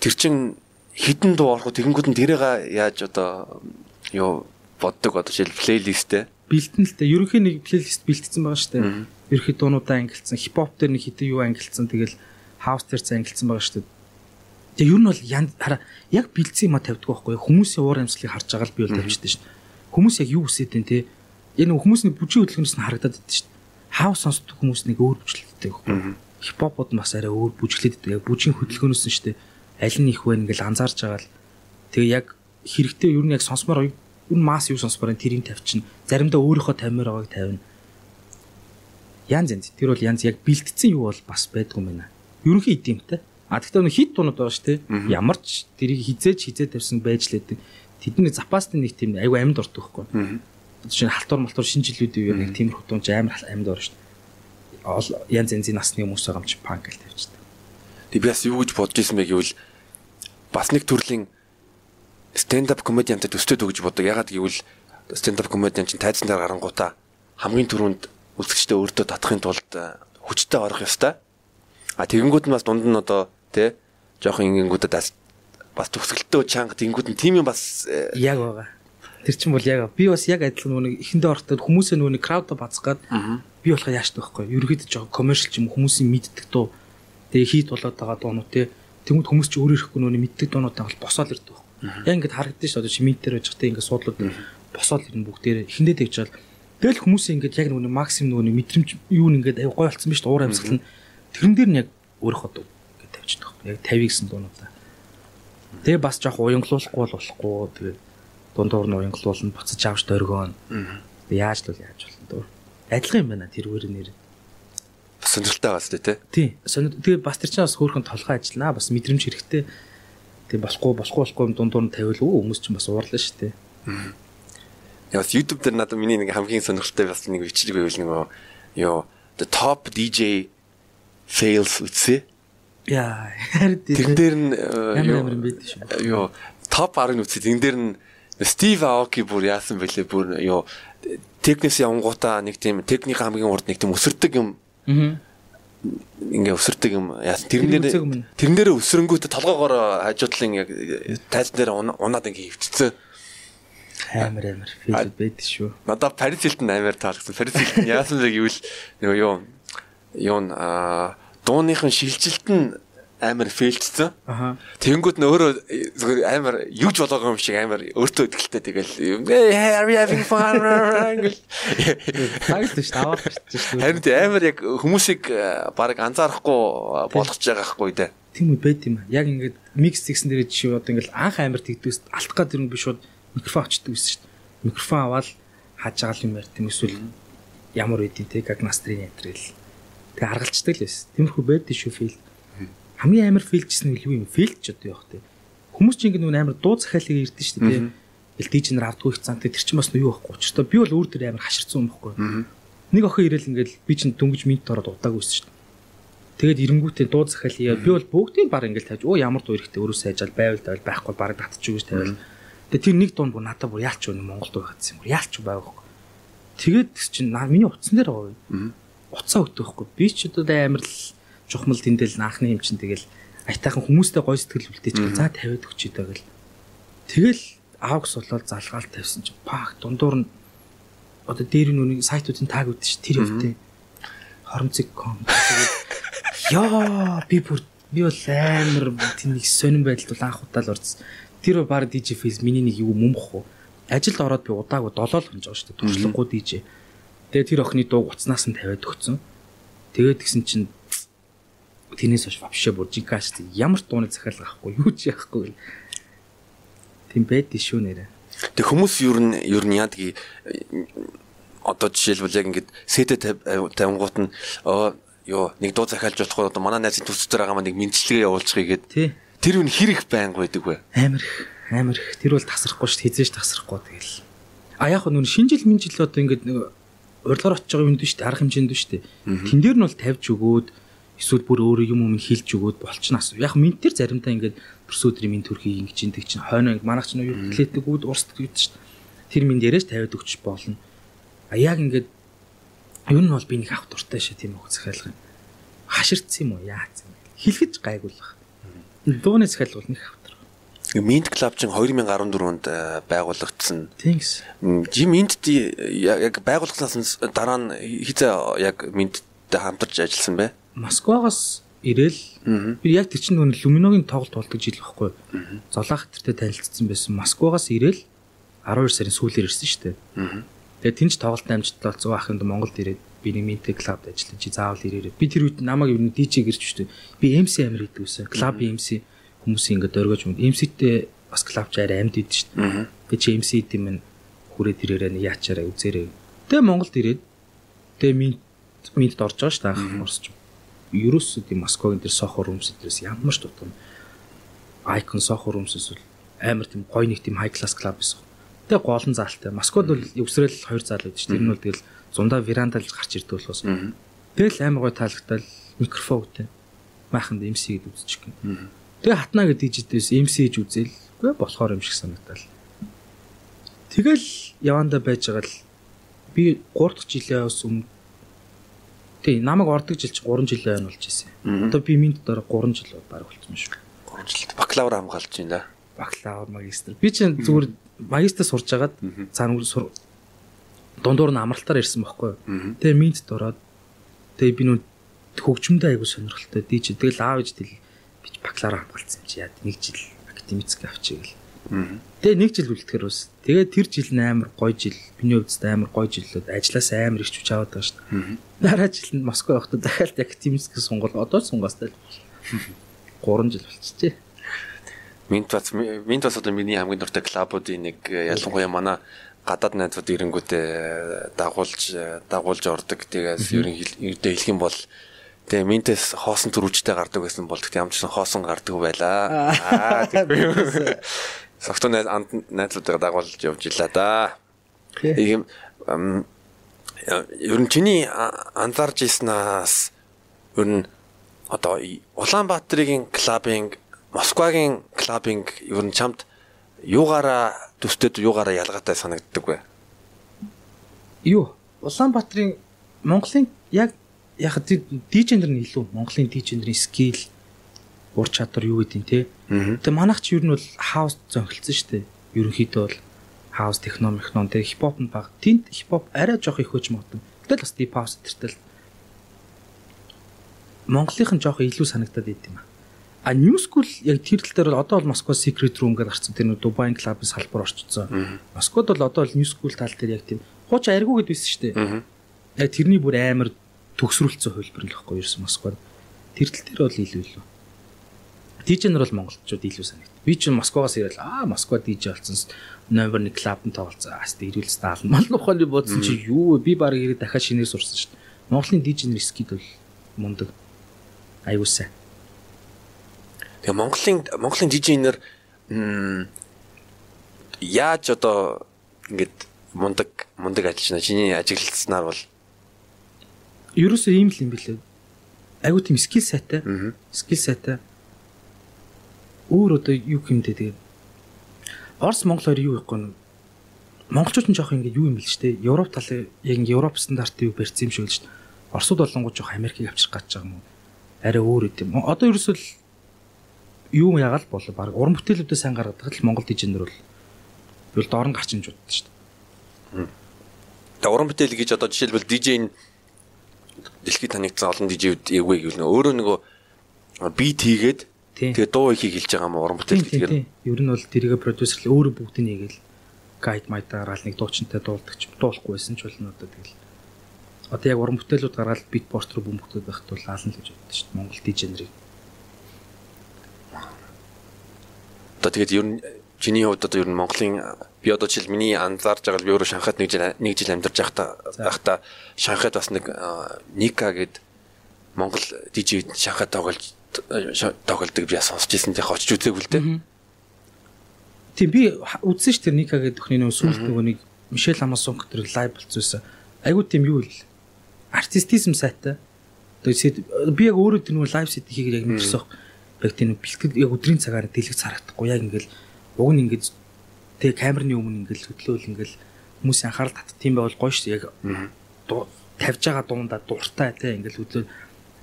тэр чин хідэн дуу орох тэгэнгүүт нь тэрийг яаж одоо юу боддог одоо жишээл плейлисттэй. Бэлтэн л дээ. Ерөнхийн нэг плейлист бэлтгэсэн байгаа шүү дээ. Ерөнхий дуунуудаа ангилсан, хипхоп дээр нэг хитэн юу ангилсан, тэгэл хаус дээр ч ангилсан байгаа шүү дээ. Тэгээ ер нь бол хараа яг бэлдсэн юм а тавьдаг байхгүй хүмүүсийн уур амьсгалыг харж байгаа л би бол тавьчихдээ шүү дээ. Хүмүүс яг юу хүсэж байна те. Энэ хүмүүсний бүжиг хөдөлгөөнөөс нь харагдаад байдаг шүү дээ. Хаус сонсдог хүмүүс нэг өөр бүжгэлтэй байхгүй. Хипхопод нь бас арай өөр байдаг. Яг бүжгийн хөдөлгөөнөөс нь шүү дээ. Аль нь их вэ ингээл анзаарж байгаа л. Тэгээ яг хэрэгтэй нь яг сонсомоор нь масс юу сонсомоор тэрийг тавьчихна. Заримдаа өөрийнхөө тамир байгааг тавина. Янз янз. Тэр бол янз яг бэлтгэсэн юу бол бас байдгүй байна. Ерөнхий эдэмтэй. А тэгтээ нэг хит тунууд байгаа шүү дээ. Ямар ч тэрийг хизээж хизээ тавьсан байж л байдаг. Тэдний запасны нэг тийм айгу амьд ордог байхгүй. Жишээ нь халтур малтур шинжилүүд үеэр нэг тиймэрхүү тунж амар амьд орно шүү янз янзын насны хүмүүс байгаа юм чи панк л тавьчихдаг. Тэг би бас юу гэж бодож ирсэн бэ гэвэл бас нэг төрлийн stand up comedianтай төстэй өгж бодог. Ягаад гэвэл stand up comedian чинь тайзан дээр гарангуудаа хамгийн түрүүнд үзэгчтэй өөртөө татахын тулд э, хүчтэй орох ёстой. А тэгэнгүүт нь бас дунд нь одоо тий жоохон ингэнгүүдэд бас төгсгөлтөө чанга тэгэнгүүт нь тийм юм бас э, Яг байгаа. Тэр чинь бол яг би бас яг адилхан нэг эхэндээ орохдоо хүмүүсээ нөгөө нэг крауд бацгаад би болохоо яаштай байхгүй. Ерөөхдөө жоохон коммершл ч юм хүмүүсийн мэддэг дуу. Тэгээ хийд болоод байгаа дуунууд те. Тэнгүүд хүмүүс ч өөрөө ирэхгүй нөгөө мэддэг дуунуудаа бол босоод ирдэг байхгүй. Яг ингээд харагдаж шүү дээ шимит дээр байж хата ингээд суудлууд босоод ирнэ бүгдээр эхэндээ тэгж чад. Тэгэл хүмүүсээ ингээд яг нөгөө максимум нөгөө мэдрэмж юу нэг ингээд аяг гой болцсон биз дээ уур амьсгал нь. Тэрэн дээр нь яг өөрийнхөө дуу ингээд тавьчихдаг байхгүй. Яг 50 гэсэн дуунуудаа. Тэгээ бас жоох уянгалуулахгүй бол болохгүй. Тэгээ дундуур нь уянгалуулна буцаж авч дөргөөн. Тэгээ яаж л яаж болно дөө. Адилхан юм байна тэрвэр нэр. бас сонирхолтой байгаа зү тий. Тий. Тэгээ бас тэр чинь бас хөөрхөн толгой ажиллана. Бас мэдрэмж хэрэгтэй. Тэгээ болохгүй болохгүй болохгүй юм дундуур нь тавиул өө хүмүүс чинь бас уурлаа шүү дээ. Яг бас YouTube дээр надад миний нэг хамгийн сонирхолтой бас нэг бичлэг байвал нэг ёо the top DJ fails үтсэ. Яа, Тэрэн дээр нь ямар ямар юм бэ шүү. ёо топ 10 үтсэ. Тэрэн дээр нь Стив Аоки бүр яасан бэлээ бүр ёо техникс явангуудаа нэг тийм техник хамгийн урд нэг тийм өсөрдөг юм. Ингээ өсөрдөг юм яасан тэрэн Тэр дээр үсэг өмнө. тэрэн дээр өсрөнгүүтээ толгоогоор хажуудлын яг тайзан дээр уна- унаад ингээ хөвчсөн. Амар амар фил байд шүү. Надад Paris Hilton амар таалагдсан. Paris Hilton яасан бэ гэвэл нөгөө юу юу н аа дууныхын шилжилт нь амар фейлчсэн. Аха. Тэнгүүд нь өөрөө зүгээр амар юуж болоогүй юм шиг амар өөртөө ихтэй тэгэл are we having fun гэл шүү. Аваад гарч шүү. харин амар яг хүмүүсийг э, баг анзаарахгүй болгож байгаа хгүй дээ. Тийм үү байд юм. Яг ингээд микс тэгсэн дээр жишээ одоо ингээд анх амар тэгдэгс алтах гад юм биш шууд микрофон очдөг гэсэн дээ. Микрофон аваад хааж байгаа юм ярьт юм эсвэл ямар үдийн те как настрын ятрил. Тэгээ аргалцдаг л байсан. Тиймэрхүү байд шүү фил. Хамгийн амар фейлжсэн нь юу юм? Фейлж одоо явах те. Хүмүүс чинь ингэ нэг амар дуу захиалыг ирдэ шүү дээ. Эл диж нэр авдгүй их цантай тэр чинь бас юу байхгүй. Өчтөө би бол өөр төр амар хаширсан юм байхгүй. Нэг охин ирээл ингээл би чинь дөнгөж минт ороод удаагүй шүү дээ. Тэгээд эренгүүтээ дуу захиал яа би бол бүгдийг баг ингээл тавьж оо ямар дуу эрэхтэй өөрөө сайжаал байвал тавил байхгүй баг татчих гэж тавил. Тэгээд тэр нэг дунд бүр надад бүр яалч өнө Монгол дуу хатсан юм. Яалч байгаахгүй. Тэгээд чинь миний утсан дээр байгаа өгдөг байхгүй. Би ч одоо амар л чухмал тэндэл наахны юм чинь тэгэл айтайхан хүмүүстэй гой сэтгэл үлдээч за тавиад өгчий даа гэл. Тэгэл аавгс болоод залгаал тавьсан чинь пак дундуур нь одоо дээр нь үнийг сайтуудын таг үүдэж ш тэр өвтэй хоромцог.com тэгээд яа би бүр би бол амар тэнийг сонирн байдалд бол анх удаа л орсон. Тэр баг DJ Face миний нэг юу мумх уу. Ажилд ороод би удаагүй 7 л хонж байгаа шүү дээ. Туршлагагүй DJ. Тэгээд тэр охины дуу уцнаас нь тавиад өгцөн. Тэгээд гисэн чинь Тинээс хойш вообще бүр жинкаш ямар дууны захиалга авахгүй юу ч яахгүй гэл. Тийм байдгийн шүү нэрэ. Тэг хүмүүс ер нь ер нь яадгийг одоо жишээлбэл яг ингээд сэтэ тавингууд нь ёо нэг дуу захиалж болохгүй одоо манай найзын төс дээр байгаа маа нэг мэдчилгээ явуулчихъя гэд. Тэр үн хэрэг байнг байдаг вэ? Амар их амар их. Тэр бол тасрахгүй шүү. Хизээж тасрахгүй тэгэл. А яг нүн шинжил минжил одоо ингээд урьдлаар очиж байгаа юм дүү шүү. Арга хэмжээнд дүү шүү. Тэн дээр нь бол тавьж өгөөд эсвэл бүр өөрөө юм юм хэлж өгөөд болчихноос. Яг минт төр заримдаа ингээд төрсөдрийн минт төрхийг ингэж ин тэг чинь хойно манайх чинь юу клетэгүүд урсдаг гэдэг чинь тэр минь дээрээс тавиад өгч болно. А яг ингээд ер нь бол би нэг авах дуртай шээ тийм үг захиалга юм. Хаширцсан юм уу яац юм. Хэлгэж гайгуулах. Дууны захиалга бол нэг автар. Mint Club чинь 2014 онд э, байгуулагдсан. Jim Mint яг байгууллагаас дараа нь хизээ яг Mint-тэй хамтарч ажилласан бай. Москвагаас ирээл би яг тэр чинь нөгөө Люминогийн тоглолт болдог жил байхгүй. Золаах хэтэртэй танилцсан байсан. Москвагаас ирээл 12 сарын сүүлээр ирсэн шүү дээ. Тэгээ тэнч тоглолт амжилттай болсон ахынд Монголд ирээд би нэг минтэ клубд ажиллаж чи заавал ирээрээ. Би тэр үед намайг юу нэг DJ гэрч шүү дээ. Би MC амир идэв үсэн. Клуб MC хүмүүсийн ингээд дөргөж юм. MC-тэй бас клуб ч арай амьд идэв шүү дээ. Би чи MC идэм минь хүрээд ирээрээ яачаараа үзээрэй. Тэгээ Монголд ирээд тэгээ минт минт орж байгаа шүү дээ орсч ерөөсөө тийм Москвагийн тэр Сохо румс дээрээс ямар ч дутуу Icon Сохо румсээс бол амар тийм гоё нэг тийм high class club байсан. Тэгээ голон заалтай. Москвад бол өвсрэл хоёр заал байдаг шүү. Тэр нь бол тэгэл зундаа верандалж гарч ирдэг болохоос. Тэгэл амар гоё таалагдтал микрофон үтэй. Майханд MC гэд үзчих гин. Тэгээ хатна гэдэг жидээс MC гэж үзэл. Гүй болохоор юм шиг санагдал. Тэгэл яванда байж байгаа л би 3 дахь жилээс өмнө Тий, намайг ордог жил чи 3 жил байна болж ирсэн. Одоо би минт дараа 3 жил баг болсон шүү. 3 жил бакалавр хамгаалж байна да. Бакалавр, магистр. Би чинь зүгээр магистр сурж агаад цаана сур дундуур нь амралтаар ирсэн байхгүй. Тэгээ минт дороод тэгээ би нөө хөгжмөдөө айгу сонирхолтой дийж. Тэгэл аав ээж тэл би бакалавр хамгаалсан юм чи яа нэг жил академик авчиг л Тэгээ нэг жил үлдэхэр ус. Тэгээ тэр жил нь амар гоё жил. Миний хувьд амар гоё жилүүд ажиллаас амар их хүч аваад байгаа шүү дээ. Дараа жил нь Москва явахдаа дахиад академик сунгал одоо сунгастай л 3 жил болчихжээ. Минт бас минт бас одоо миний хамгийн дуртай клубуудын нэг э, ялангуяа манай гадаад найзууд ирэнгүүтээ дагуулж дагуулж ордог. Тэгээс ерөн хэлдэ хэлэх юм бол Тэгээ минтээс хоосон төрүүлжтэй гардаг байсан бол тэгт ч хоосон гардаг байлаа. Аа тэгвэл Согтон найзлуудаа дагуулж явж илаа да. Тийм ер нь чиний анзаарч ийснаас ер нь одоо Улаанбаатарын клабинг, Москвагийн клабинг ер нь чамд юугаараа төстэд юугаараа ялгаатай санагддаг вэ? Юу? Улаанбаатарын Монголын яг яг дижендер нь илүү Монголын дижендерийн скил ур чадвар юу гэдэг нь те. Тэгээ манайх ч ер нь бол хаус зөнхөлцөн шүү дээ. Ерөнхийдөө бол хаус техно мехнон тэгээ хипхоп нь баг. Тэнд хипхоп арай жоох их хөж магадгүй. Гэтэл бас deep house тэртэл Монголынх нь жоох илүү санагдаад идэв юм аа. А New School яг тэр тал дээр бол одоо бол Москва Secret Room гэж гарсан тэр Дубай клубын салбар орчсон. Москвад бол одоо бол New School тал дээр яг тийм хууч аргу гэд байсан шүү дээ. Яг тэрний бүр амар төгсрүүлсэн хөлбөр л байхгүй ерөөс Москвад. Тэр тал дээр бол илүү илүү. Нар бол монголчууд илүү санагд. Би ч Москваас ирэл аа Москва DJ болсон номер 1 клубд тоглоцсон. Аас ирүүл стаал мал ухааны бодсон чи юу би баг ирээд дахиад шинээр сурсан шүү дээ. Монголын нар скид бол мундаг. Аюусаа. Тэгээ Монголын Монголын дижейнер яаж одоо ингээд мундаг мундаг ажиллана. Чиний ажиглалцсанаар бол ерөөсөө ийм л юм билээ. Айгуу тийм скил сайтай. Скил сайтай. Өөр одоо юу хэмдэ тэгээ. Орос Монгол хоёр юу ихгүй нь монголчууд нь жоох ингээд юу юм бэл ч те Европ талын яг ингээд Европ стандартыг барьсан юм шиг л шүү дээ. Оросууд болонгууд жоох Америкийг авчрах гэж байгаа юм уу? Арай өөр үт юм. Одоо ерөөсөө л юу ягаал болоо баг уран бүтээлүүдээ сайн гаргадаг л Монгол дижинер бол бол доорн гарч иж удаа шүү дээ. Тэгээ уран бүтээл гэж одоо жишээлбэл DJ-ийн дэлхийд танигдсан олон DJ-үүд эвгүй гэвэл өөрөө нөгөө бит хийгээд тэгээ дуу ихийг хэлж байгаа юм уран бүтээл гэдэг. Ер нь бол тэрийгэ продюсер л өөрөө бүгдийг нэгээл гайд майдаараа л нэг дуучинтай дуулдаг ч дуулахгүй байсан ч болно одоо тэгэл. Одоо яг уран бүтээлүүд гаргаад бит порт руу бөмбөгдөд байхад бол аална л гэж боддог шүү дээ. Монгол DJ-нэрийг. Одоо тэгээд ер нь чиний хувьд одоо ер нь Монголын би одоо жишээл миний анзаарж байгаа би өөрөө Шанхайд нэг жил нэг жил амьдарч байхдаа Шанхайд бас нэг Ника гэд Монгол DJ Шанхайд тоглож тоглолдог би сонсч ирсэн яг очиж үзээгүй л дээ. Тийм би үзсэн ш тэр Ника гэдэг өхний нөө сүүлд нөгөө нэг Мишель Амасон гэдэг лайв болцсон. Айгуу тийм юу л артистизм сайтай. Тэгээд би яг өөрөө тэр нөгөө лайв сет хийгээд яг мэдэрсэн. Яг тийм бэлтгэл яг өдрийн цагаар дэлгэц харагдахгүй яг ингээл уг нь ингээд тэг камерны өмнө ингээд хөдлөөл ингээд хүмүүсийн анхаарал татдаг тийм байвал гоё шүү яг тавьж байгаа дундаа дуртай тий ингээд хөдлөөл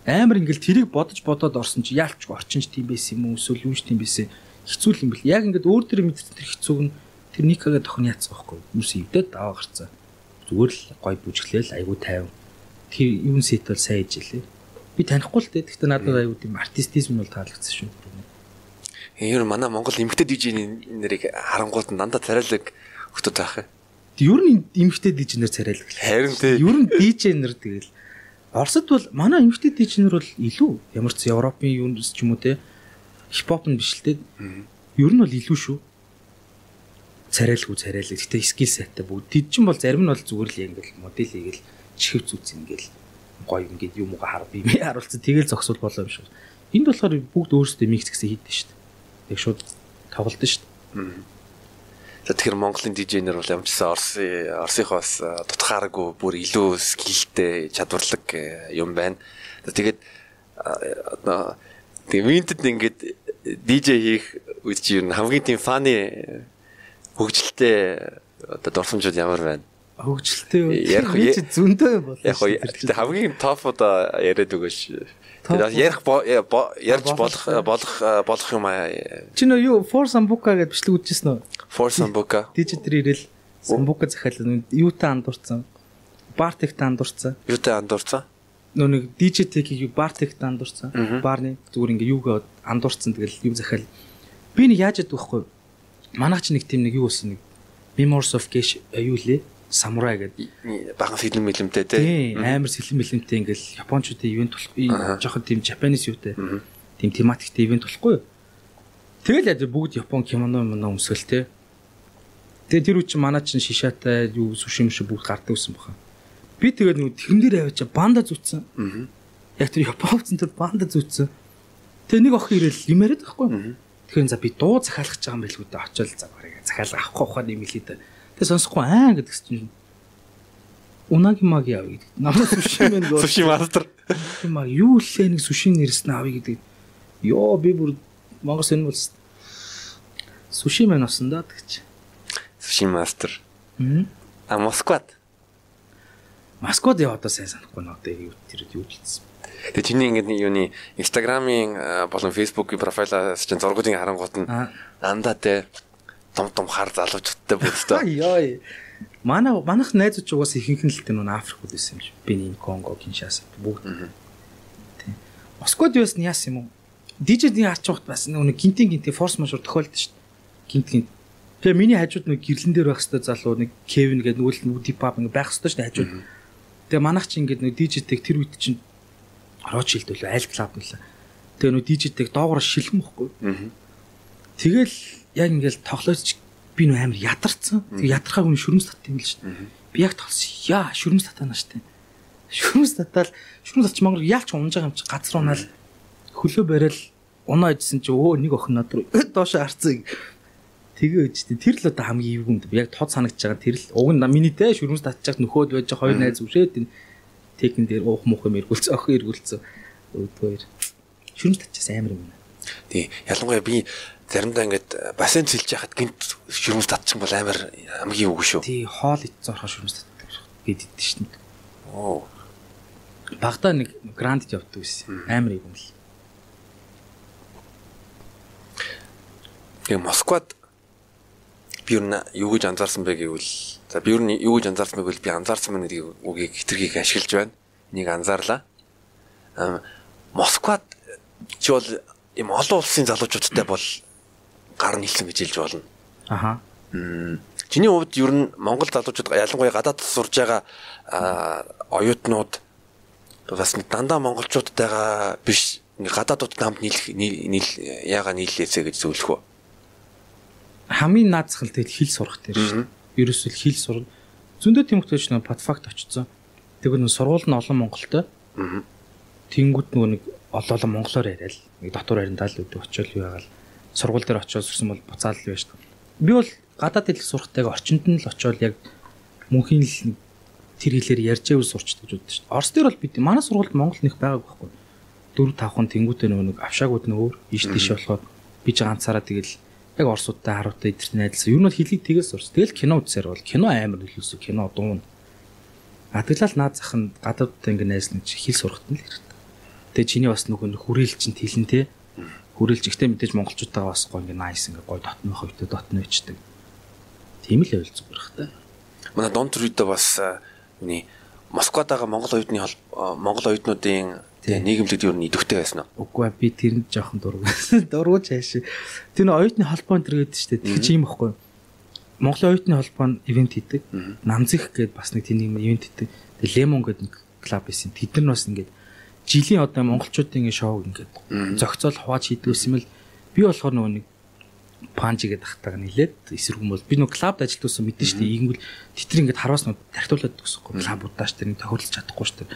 амар ингээд тэрийг бодож бодоод орсон чи яалч орчинч тийм байсан юм уу эсвэл юуш тийм байсан хэцүү юм бэл. Яг ингээд өөр төр мэдсэн тэр хэцүүг нь тэр никагээ тохно яцсан байхгүй хүмүүс ивдэд аваа гарцаа зүгээр л гоё бүжиглээл айгу тайван. Тэр юун сет бол сайн ижилээ би танихгүй л дээ. Гэхдээ надад айгу тийм артистизм бол таалагдсан шүү Ер нь манай Монгол эмгтэй дижийн нэрийг харангууд дандаа царайлаг хөтөд байх. Юм. Ер нь эмгтэй дижнер царайлаг. Харин тий. Ер нь дижнер тэгэл Оросд бол манай эмгтэй дижнер бол илүү ямар ч Европын юунс ч юм уу те хипхоп нь биш л те. Ер нь бол илүү шүү. Царайлгүй царайлаг. Гэтэ скил сайтай бүгд. Тэд чинь бол зарим нь бол зүгээр л ингээл модель хийгээл чихв зүүц ингээл гоё ингээд юм уу хар бие харуулсан тэгэл зогсвол болоо юм шиг. Энд болохоор бүгд өөрсдөө микс гэсэн хийдэж дээ яг шууд тоглолт. За тэгэхээр Монголын дижейнер бол ямжсан Орсын Орсынхоос тутахааргүй бүр илүү скилтэй чадварлаг юм байна. Тэгээд одоо тэгээ винтэд ингээд DJ хийх үед чи ер нь хамгийн тийм фаны хөгжилтэй одоо дурсамжууд ямар байна? Хөгжилтэй ярих зөндөө бол. Яг хамгийн топ одоо яриад өгөөш. Ярих ярьж болох болох болох юм аа. Чи нөө юу For Sambuca гэж бичлэг үзчихсэн үү? For Sambuca. Дижитер ирэл Sambuca захиалсан. Юутай андуурсан. Бартектай андуурсан. Юутай андуурсан? Нөө нэг Digitech-ийг Bartek-тай андуурсан. Барны зүгээр ингээ юугаа андуурсан тэгэл юм захиал. Би нэг яаж яддаг вэ? Манаач нэг тийм нэг юу болсон нэг Memories of Gesh юу лээ? Самурай гэдэг бахан филм мэлэмтэй тий амар сэлэн мэлэмтэй ингээл японочдын ивент болох жоохон тийм japanese юутай тийм тематиктэй ивент болохгүй. Тэгэл яа бүгд япон кимоно моно өмсгөл тий тэгээ тэр үчи манай чин шишаатай юу сушим шиг бүгд гардаг гэсэн баха. Би тэгээд нөгөө тэрэн дээр аваачаа банда зүтсэн яг тэр японцэн тэр банда зүтсэн тэгээ нэг охин ирэл юм яриад байхгүй тэгэхээр за би дуу захиалах гэж байгаа юм билгүү дээ. Очиод за барыг захиал авахгүй хэлээ дээ Тэгээ сонсохгүй аа гэдэг чинь Унаги маги авъя гэдэг. Намайг суши мэн дөө. Суши мастер. Маа юу лээ нэг сушин нэрсэн авъя гэдэг. Йоо би бүр Монгол сэн бол суши мэн осон да гэж. Суши мастер. А Москвад. Москвад яа одоо сайн санахгүй нөө одоо юу тэр юу хэлсэн. Тэгээ чиний ингээд юуны Instagram-ийн болон Facebook-ийн профайлаас чинь зургуудын харангуут нь дандаа те том том хар залуучуудтай бүрдээ. Йой. Манай манайх найзууч угаас ихэнх нь л тийм нөө Африкууд байсан юм шиг. Бенин, Конго, Киншаса бүгд. Тийм. Москвад юус нь яас юм уу? Дижитийн арч ухт бас нэг гинтийн гинтийн форс мажор тохиолдсон шүү дээ. Гинт гинт. Тэгээ миний хажууд нэг гэрлэн дээр байх хэвээр залуу нэг Кевин гэдэг нүгэл нүди пап ингээ байх хэвээр шүү дээ хажууд. Тэгээ манайх чи ингээ нэг дижитийг тэр үед чинь Рочилд үлээ аль клаб нэлээ. Тэгээ нөө дижитийг доогоор шилхэн бохгүй. Тэгэл яг ингээл тоглоож би нөө амар ядарсан. Тэг ядархааг нь шүрмс татсан юм л шүү дээ. Би яг тоглосон. Яа шүрмс татана штэ. Шүрмс татаал шүрмс татч мангар яалч унж байгаа юм чи газар унаал хөлөө барайл унаа идсэн чи өө нэг охин над руу доош харцаг. Тэгээ үжтэй тэр л одоо хамгийн эвгүнд яг тод санагдаж байгаа тэр л уг нь миний тэ шүрмэс татчих нөхөд байж хоёр найз үшээд энэ техник дээр уух муух юм эргүүлсэн охин эргүүлсэн өөдгөө шүрмэс татчихсан амар юм. Тий ялангуяа би заримдаа ингээд бассейн цэлж яхад гинт шүрмэс татчих бол амар хамгийн үгүй шүү. Тий хоол идсэн орохоо шүрмэс татдаг гэд идэж шин. Оо. Багада нэг грандд явдаг байсан. Амар юм л. Тэгээ Москвад би юу гэж анзаарсан бэ гэвэл за би юу гэж анзаарсан бэ гэвэл би анзаарсан мань гэдэг үгийг хитрхийг ашиглаж байна. Энийг анзаарлаа. Аа Москвад чи бол юм олон улсын залуучуудтай бол гар нийлсэн гэж хэлж болно. Аха. Чиний хувьд ер нь Монгол залуучууд ялангуяа гадаадд сурж байгаа оюутнууд бас дандаа монголчуудтайгаа биш гадаадуудтай хамт нийлэх нийл яага нийллээсэ гэж зөвлөх үү? хамгийн наацх л тэгэл хэл сурах дээр шүү. Ерөөсөл хэл сур. Зөндөө тэмхтэйч нэг подфакт очсон. Тэгвэл нэг сургууль нь олон Монголтой. Тэнгүүд нөгөө нэг олон монголоор яриад нэг дотор яриндаа л өдөө очиод юу яагаал сургууль дээр очиод сурсан бол буцаал л байж таа. Би бол гадаад хэл сурахтайг орчинд нь л очиод яг мөнхийн л тэр хэлээр ярьж байвал сурчдаг гэж боддог шүү. Орос дээр бол бид манай сургуульд Монгол нэг байгааг байхгүй. 4 5 хан тэнгүүтээ нөгөө нэг авшаагууд нь өөр ийш тийш болоход би ч ганцаараа тэгэл яг орсуудтай харуутай эдгээр найдалсан. Юу нь бол хэлийг тгээс сурс. Тэгэл кино үзсээр бол кино амар нөлөөсөн. Кино дуун. Адаглал наад зах нь гадаадтай ингэ найзлан чи хэл сурахт нь л хэрэгтэй. Тэгээ чиний бас нөгөө хүрээлч чинь хэлэн те. Хүрээлч ихтэй мэдээж монголчуудаа бас гоо ингэ найс ингэ гой дотны хөвтө дотны өчдөг. Тийм л зүгээр хта. Манай Дон Трүйдэ бас үний Москвад байгаа монгол оюутны монгол оюутнуудын нийгэмлэгд юу идэвхтэй байсан уу? Үгүй би тэрэнд жоохон дургу. Дургуж хайш. Тэр оюутны холбоо энэ гэдэг чинь тэр чинь юм баггүй. Монголын оюутны холбоо нь ивент хийдэг. Намзих гээд бас нэг тийм ивент хийдэг. Тэгээ Лемон гэдэг нэг клуб байсан. Тэд нар бас ингээд жилийн одоо монголчуудын шоу ингээд зохицол хувааж хийдэг юм л би болохоор нөгөө нэг панжи гэдэг ахтайг нилээд эсрэг хүмүүс би нөгөө клубд ажилт байсан мэдэн дээ. Ийгвэл тэтэр ингээд хараас нөгөө тархитуулаад өгсөхгүй. Клуб удаач тэр нэг тохиолдож чадахгүй дээ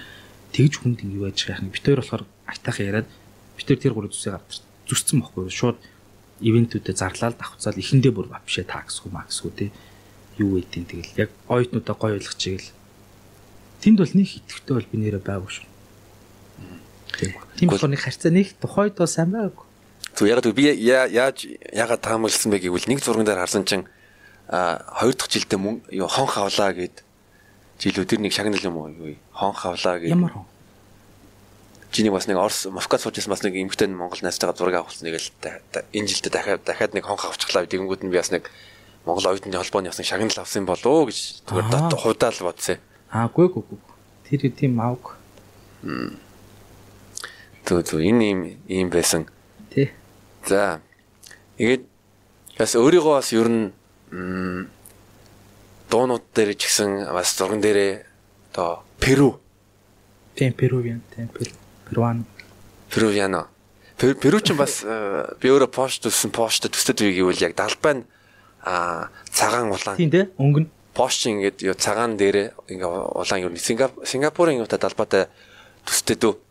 тэгж хүнд ингэ байж байгаа юм. Битээр болохоор айтайхан яриад битээр тэр гурав зүсээ гарч зүсцэн бохгүй шууд ивентүүдэд зарлаад давхцаал эхэндээ бүр вообще таксгүй максгүй те юу байдیں۔ Тэгэл яг оюутнуудаа гоё ойлгож чигээл тэнд бол нэг итгэвтэй бол би нэрээ байгуу шүү. Тийм болохоор нэг харьцаа нэг тухайд бол сайн байгаагүй. Зү яг би яаж ягаад таамагласан бэ гэвэл нэг зурган дээр харсан чинь а хоёр дахь жилдээ мөн юу хон хавлаа гэд жилүү тэр нэг шагнал юм уу юу хон хавлаа гэд ямар хон Чиний бас нэг Орос Москвад сууж байсан бас нэг эмгтэн Монгол найзтайгаа зураг авахсан нэг л энэ жилдээ дахиад дахиад нэг хонх авчихлаа тэгэнгүүт нь би бас нэг Монгол оюутны холбооны бас нэг шагнал авсан болов уу гэж зүгээр худаал бодсон. Аа гүй гүй гүй. Тэр тийм аавг. Төө төө энэ юм юм байсан. Тий. За. Тэгээд бас өөрийгөө бас ер нь дуунууд дээр ч гэсэн бас зурган дээрээ одоо Перу. Тийм Перувиан, тийм Перу. Перуан. Перувиано. Перу ч бас э, би өөрөө пост төссөн пост төсөд үе гэвэл яг далбай нь цагаан улаан. Тийм дээ өнгөн. Пост ингээд цагаан дээр ингээ улаан юу Сингапурын юутай далбайтай төстэй дөө.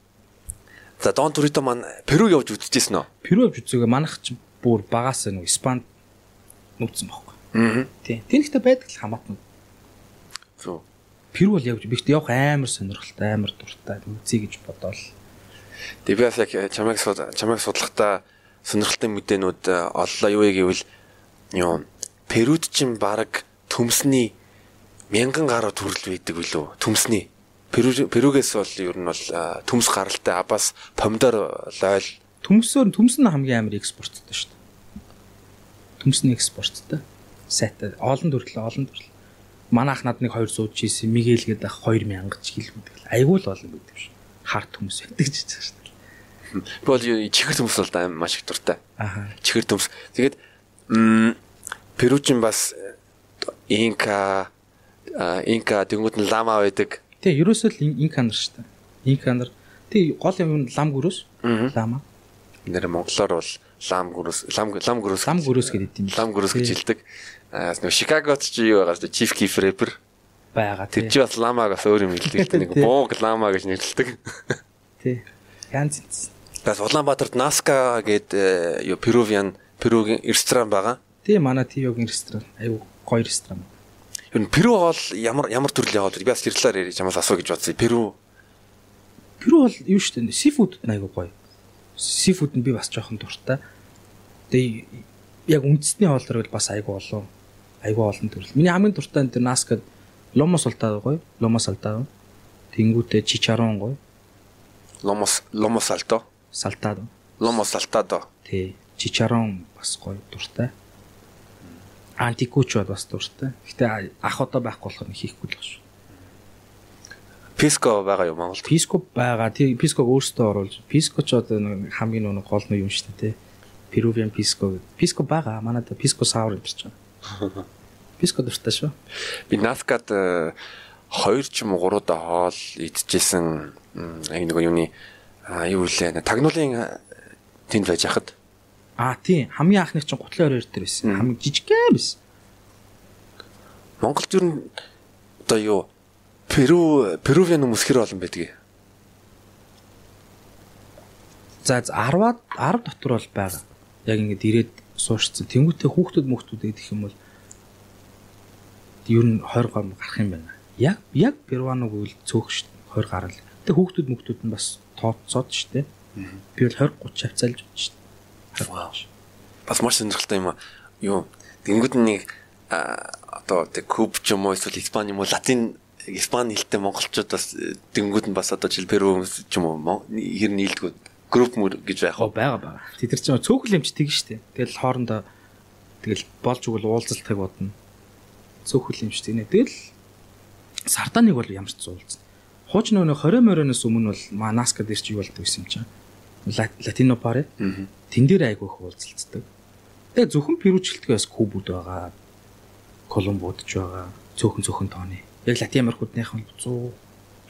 За Дон Турито маань Перу явж үзчихсэн үү? Перу явж үзээгүй манайх ч бүр багаас нэг Испанд нүцсэн байхгүй. Аа. Тийм. Тэнхтээ байдаг л хамаатна. Зөв. Перу бол явж бихт явах амар сонирхолтой, амар дуртай үзье гэж бодоол. Тэгээ би бас яг чамайг чамайг судлахдаа сонирхолтой мэдээнүүд э, оллоо юу гэвэл юу Перуд чинь баг төмсний мянган гаруй төрөл байдаг билүү? Төмсний. Перугээс бол ер нь бол э, төмс гаралтай абаас помидор лойл төмсөөр төмс нь хамгийн амар экспорттой шүү дээ. Төмсний экспорттой. Сайтай олон төрөл олон төрөл. Манайх над нэг хоёр сууд чийсэн Мигэл гэдэг ах 2000 ч гэлмэдэг. Айгуул олон байдаг шүү харт хүмүүс байдаг ч гэж байна. Бол чихэр төмс бол аим маш их дуртай. Аа. Чихэр төмс. Тэгээд Перучин бас инка инка тэнгууд нь лама байдаг. Тий, ерөөсөө л инка нар шүү дээ. Инка нар. Тий, гол юм лам гүрөөс. Лама. Нэр монголоор бол лам гүрөөс, лам лам гүрөөс. Лам гүрөөс гэдэг юм. Лам гүрөөс гэж хэлдэг. Аа, нэг Чикагот ч юу байгаа шүү дээ. Chief Keef rapper байгаа. Тэр чи бас ламаг бас өөр юм хэлдэг. Нэг бууг лама гэж нэрлэдэг. Тий. Янз янз. Бас Улаанбаатарт Наска гэдэг юу Peruvian Peruгийн ресторан байгаа. Тийм манай Тивогийн ресторан. Айгу гоё ресторан. Юу н Перу бол ямар ямар төрлийн хоол вэ? Би бас тэр талаар ярьж чамаас асуу гэж бодсон. Перу Перу бол юу шүү дээ. Сифуд айгу гоё. Сифуд нь би бас жоохон дуртай. Тэгээ яг үндэсний хоол төрөл бас айгу олон. Айгу олон төрөл. Миний хамгийн дуртай энэ Наска Ломо султаа гоё. Ломо султаа. Тэнгүүтээ чичарон гоё. Ломос Ломос алто. Салтаа. Ломос алтадо. Тий. Чичарон бас гоё дуртай. Антикуч бол бас дуртай. Гэтэ ах одоо байхгүй болохоор хийхгүй л шүү. Писко байгаа юу Монголд? Писко байгаа. Тий Писког өөртөө оруулж. Писко ч одоо нэг хамгийн нэг гол нь юм шүү дээ. Peruvian Pisco. Pisco байгаа. Манайда Pisco sour гэж байна. Pisco дуртай шүү. Би Наскад 2 ч юм уу 3 удаа хоол идчихсэн яг нэг юуны юу лээ тагнуулын тэнд байж хахад Аа тийм хамгийн анхных чинь гутлын оройр дээр байсан. Хамгийн жижигхэн байсан. Монголд юу н одоо юу Перу Перувиан хүмүүс хэр олон байдгийг. За 10-аад 10 дотор бол байгаа. Яг ингэж ирээд суурцсан. Тэнгүүтээ хүүхдүүд мөхтүүд гэдэг юм бол ер нь 20 гар гарах юм байна. Яг яг Перуаног үл цөөх шүү дээ. 20 гарал. Тэ хүүхдүүд мөхтүүд нь бас тооцоод шүү дээ. Би бол 20 30 хавцаалж байна шүү дээ. Бас маш сонирхолтой юм аа. Юу тэнгууд нэг одоо тэг куб ч юм уу эсвэл испани юм уу латин испани хэлтэй монголчууд бас тэнгууд нь бас одоо жил Перу ч юм уу хэр нийлдэггүй групп мөр гэж байх уу байгаа байгаа. Тэд нар чинь цөөхөл юмч тэгэн штэ. Тэгэл хоорондоо тэгэл болж өгвөл уулзалтайг бодно. Цөөхөл юмч тийм нэ. Тэгэл сарданыг бол ямар ч зуулцсан. Хууч нөгөө 20 морионоос өмнө бол Манаска дээр чи юу гэсэн юм чинь. Латино паре. Тэн дээр айгүй их уулзалцдаг. Тэгээ зөвхөн Перучлэлтгээс Кубуд байгаа. Колумбууд ч байгаа. Цөөхөн цөөхөн тооны. Яг Латин Америкуудныхан 100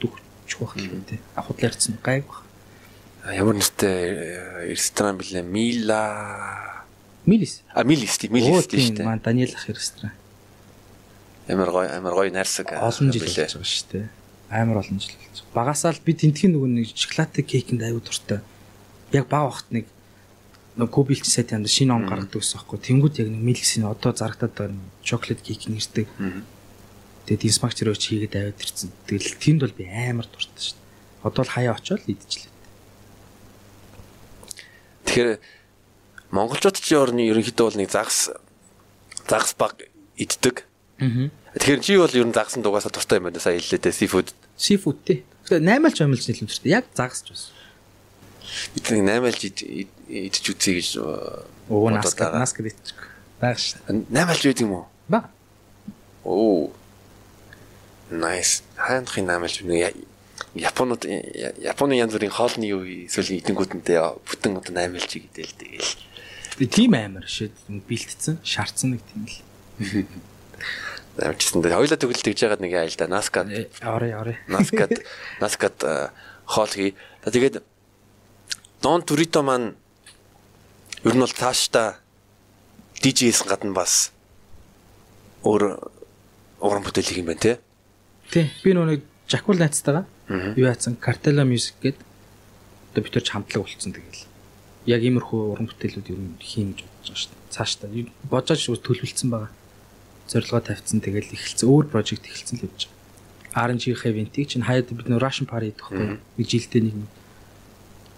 40 байх юм тий. Ахудлаа ярьсан гайг ямар нэртэй ресторан блэ Мила Милис а Милис тийм Милис тийм шүү дээ маань Даниэл ах ресторан амар гоё амар гоё найрсаг олон жил болж байгаа шүү дээ амар олон жил болж багасаа л би тентхийн нөгөө нэг шоколадтай кейкэнд аюу дуртай яг баг вахт нэг нэг кубилч сайт юм шинэ он гаргадаг гэсэн байхгүй тэнгууд яг нэг Милисийн одоо зарагдаад байгаа чоколад кейк нэрдэг тэгээд дисмагчрооч хийгээд аваад ирсэн тэгэл тэнд бол би амар дуртай шүү дээ одоо л хаяа очиод идчихлээ Тэгэхээр монголчууд ч ер нь ерөнхийдөө бол нэг загас загас баг иддэг. Аа. Тэгэхээр чи бол ер нь загсан дугаасаа дуртай юм байна сая хэллээ те сифуд. Сифуд тий. Тэгэхээр 8-aalж амилж нэлэмжтэй. Яг загас ч бас. Бид нэг 8-aalж идэж үзье гэж оо наска наска идчих. Баг ш. 8-aalж үйд юм уу? Ба. Оо. Nice. Хаанхын 8-aalж нэг Японод Японы янз бүрийн хоолны юу эсвэл эдэнгүүтэнтэй бүтэн одоо аймалж гэдэл тэгэл. Би тийм амар шээ бэлтцсэн, шаардсан нэг тийм л. Амжсан дээр хоёлаа төгөл тэгж яагаад нэг айл да Наскад. Орой орой. Наскад Наскад хоол хий. Тэгээд Дон Турито маань ер нь бол цаашдаа DJ-с гадна бас өөр уран бүтээл хийх юм байна те. Тий. Би нөгөө Жакул найцтайгаа юу яатсан Cartella Music гээд одоо бид төрч хамтлаг болцсон тэгэл. Яг иймэрхүү уран бүтээлүүд ер нь хийн гэж бодож байгаа шүү дээ. Цаашдаа бодож төлөвлөсөн байгаа. Зорилгоо тавьсан тэгэл эхэлсэн өөр прожект эхэлсэн л явж байгаа. RNG event-ийг чинь хаяад бид нөө Russian Party гэхгүй. Нэг жилдээ нэг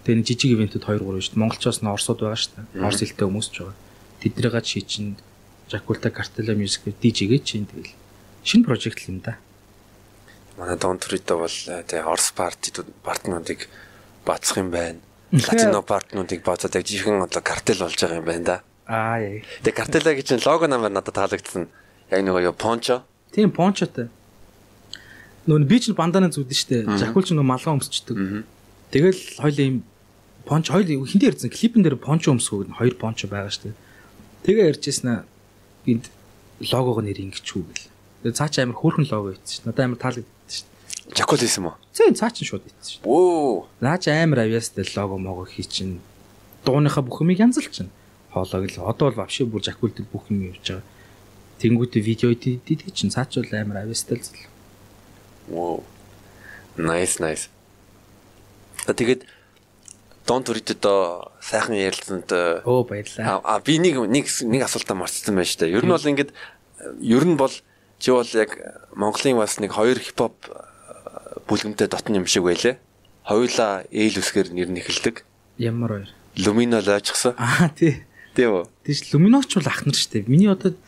Тэгээ жижиг ивэнтүүд 2 3 шүү дээ. Монголчоос н Оросууд байгаа шүү дээ. Орос хэлтэй хүмүүс ч байгаа. Тэднийгээ чи чинь Жакулта Cartella Music DJ-гээ чинь тэгэл шинэ прожект л юм да манай Донтрито бол тэгээ Орос партидууд партнуудыг бацах юм байна. Латино партнуудыг бацаад яг жихэн одоо картел болж байгаа юм байна да. Аа яа. Тэгээ картела гэж лого намаар надад таалагдсан. Яг нөгөө пончо. Тийм пончотой. Нөө би ч бандана зүудэн штэ. Жахул ч нөө малгай өмсчдөг. Тэгэл хоёул ийм понч хоёул хин дээр ирсэн клипэн дээр пончо өмсгөө хоёр пончо байгаа штэ. Тэгээ ярьжсэн гинт логог нэр ингэчүү гэл. Тэгээ цаа чи амар хөөрхөн лого ийц ш. Надад амар таалагдсан шүү дээ. Жакол хийсэн мө? Зэн цаа чин шууд ийц ш. Оо. Наач амар авьяастай лого мого хий чин. Дууныхаа бүх юмыг янзалж чин. Хоолойг л одоо бол вообще бүр жакул дээр бүх юм явж байгаа. Тэнгүүтээ видео идэх чин цаач бол амар авьяастай л. Оо. Nice nice. Тэгээд Дон Туридо сайхан ярилцсанд Оо баярлаа. А би нэг нэг нэг асуултаа марцсан байна шүү дээ. Ер нь бол ингээд ер нь бол чи бол яг Монголын бас нэг хоёр хипхоп бүлгэмтэй дотн юм шиг байлээ. Хоёулаа ээл үсгээр нэр нь эхэлдэг. Ямар хоёр? Lumino лойчсан. Аа тий. Тий үү? Тийш Luminoч бол ах нар штэ. Миний одоо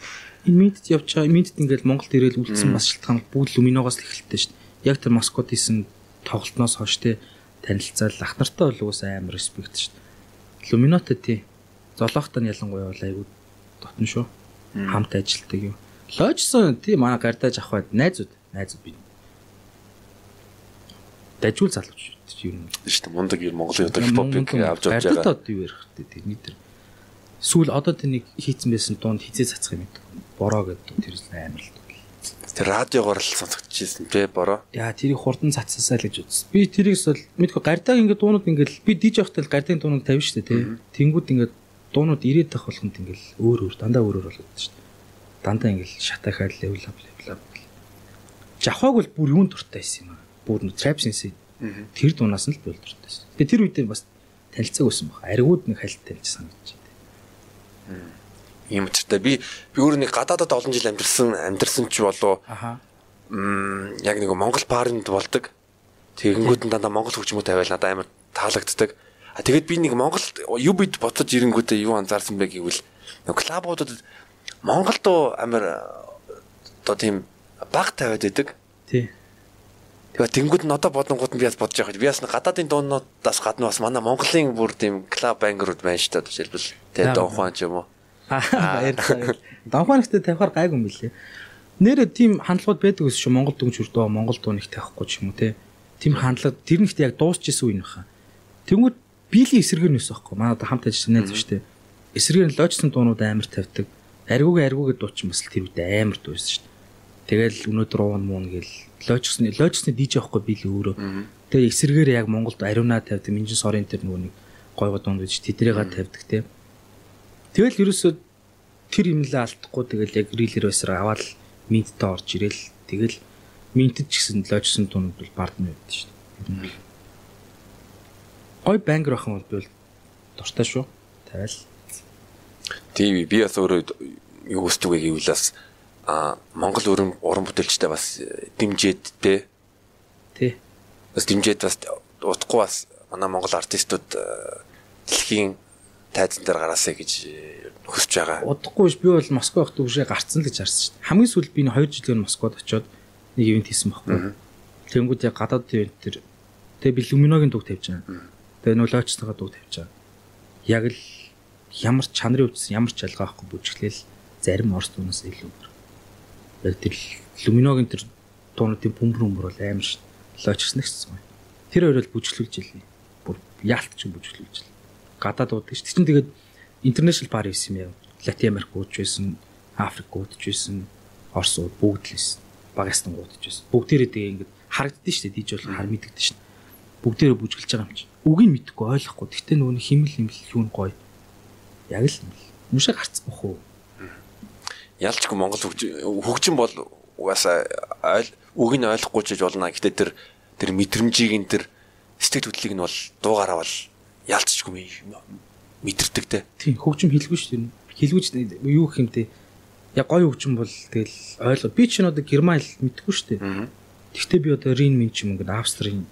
явж байгаа медд ингээд Монголд ирэл үлдсэн бас шалтгаан бүгд Luminogoос л эхэлтэй штэ. Яг тэр Москвад хийсэн тоглолтноос хойш тий танилцал ах нартай бол уус амар респект штэ. Luminoтэй тий. Золоохтой нь ялангуяа бол айгүй дотн шүү. Хамт ажилтдаг юм. Лойчсон тий манай гардаж авах найзууд найзууд би. Дажгүй залууч юу юм шүү дээ. Мундаг ер Монголын одоо хипхопыг авч явж байгаа. Гардад одоо юу ярих вэ тэрний дээр. Сүүл одоо тэнийг хийцэн байсан дунд хизээ цацах юм гэдэг. Бороо гэдэг тэр амар л Тэр радиогоор л сонсогдчихсэн тий бороо. Яа тэрийг хурдан цацсасаа л гэж үзсэн. Би тэрийг бол мэдгүй гардаг ингээд дуунууд ингээд би диж явахтаа л гардын дуунууд шүү дээ тий. Тэнгүүд ингээд дуунууд ирээд тах болгонд ингээд өөр өөр дандаа өөр өөр болоод шүү дээ. Дандаа ингээд шатахаад левел ап левел ап. Жавхаг бол бүр юун дуртай байсан юм аа. Бүр нэ sense тэр дуунаас нь л бол дуртай байсан. Би тэр үедээ бас танилцааг байсан баг. Аргууд нэг хальт таньж санагдаж байна юм учиртай. Би би өөр нэг гадаадад олон жил амьдэрсэн амьдэрсэн ч болов. Аха. Мм яг нэг Монгол паринд болдог. Тэгэнгүүт нь дандаа Монгол хөгжмөө тавиал надад амар таалагддаг. А тэгээд би нэг Монгол юу бид ботож ирэнгүүтээ юу анзаарсан бэ гэвэл нэг клабуудад Монголд амар одоо тийм баг тавиад байдаг. Тий. Тэгээ тэнгууд нь одоо бодонгууд нь би бас бодож байгаа. Би бас гадаадын дуунуудаас гадна бас манай Монголын бүр тийм клаб бангерууд байна шүү дээ. Жишээлбэл тэ Дон Хуан ч юм уу. Баярлалаа. Донхоногт тавихаар гайгүй юм билээ. Нэрэ тийм хандлагууд байдаг ус шүү. Монгол дүнч өрдөө Монгол дууныг тавихгүй ч юм уу те. Тийм хандлага тэр нэгт яг дуусчихсан үе нөхөө. Тэнгүүд биелийн эсэргээр нөөс байхгүй. Манай одоо хамт ажилласан дээ. Эсрэгээр нь лоочсон дуунууд амар тавьдаг. Аргуугийн аргуугийн дуучин бас тэр үед амар дуусан шүү. Тэгэл өнөөдөр уун муун гэл лоочсон лоочсны диж явахгүй би л өөрөө. Тэгээ эсрэгээр яг Монголд ариунаа тавьдаг. Минжин сорын тэр нөгөө нэг гойго дунд гэж тэдрээга тавьдаг те. Тэгэл ерөөсөө тэр л алдахгүй тэгэл яг рилер байсаар аваад минттэй орж ирэл тэгэл минтэд ч гэсэн лojсон тунууд бол бардны байд шүү дээ. Гой бангер ахын бол дуртай шүү. Тавиал. Тийм би бас өөрөө юу өсдөг вэ гэвэл бас а Монгол уран уран бүтээлчтэй бас дэмжээд те. Тий. Бас дэмжээд бас утгагүй бас манай Монгол артистууд дэлхийн тайзан дээр гараасаа гэж э, хүсэж байгаа. Удахгүй ш би бол Москва хот төвшөө гарцсан л гэж харсан шүү дээ. Хамгийн сүүлд би 2 жилээр Москвад очиод нэг ивент хийсэн байхгүй. Тэнгүүд яг гадаад ивент төр тэгээ би Люминогийн дуг тавьж байгаа. Тэгээ нөө лойчтойгоо дуг тавьж байгаа. Яг л ямар чанарын өвчсөн ямар ч ялгаа байхгүй бүжиглээл зарим орс дуунаас илүү бүр. Яг тэр Люминогийн тэр дуунуудын бөмбөр бөмбөр бол амар ш. Лойчс нэгсэн. Тэр хоёр бол бүжиглүүлж илээ. Бүр яалт ч бүжиглүүлж илээ гадаад уудаг шүү. Тэгчин тэгээд international par байсан юм яа. Латин Америк уудж байсан, Африк уудж байсан, Орос ууд бүгд л байсан. Багастан уудж байсан. Бүгдээрээ тэгээ ингээд харагддсан шүү. Диж бол хар мэдэгдэн шүү. Бүгдээрээ бүжгэлж байгаа юм чи. Үгийг мэдэхгүй ойлгохгүй. Тэгтээ нөгөө химэл химэл юу нь гоё. Яг л нүшээ гарцсан бах уу. Ялчгүй Монгол хөгжин бол угаасаа үг нь ойлгохгүй ч болно. Гэтэ тэр тэр мэдрэмжийг энэ тэр сэтгэл хөдлөлийг нь бол дуугаараа бол ялцчихгүй мэдэрдэг те. Тийм хөгжим хэлгүй шүү дээ. Хэлгүүч юу гэх юм те. Яг гоё хөгжим бол тэгэл ойлгоо. Би ч нэг герман хэл мэдгүй шүү дээ. Тэгтээ би одоо Рин мин ч юм ингээд Австрийн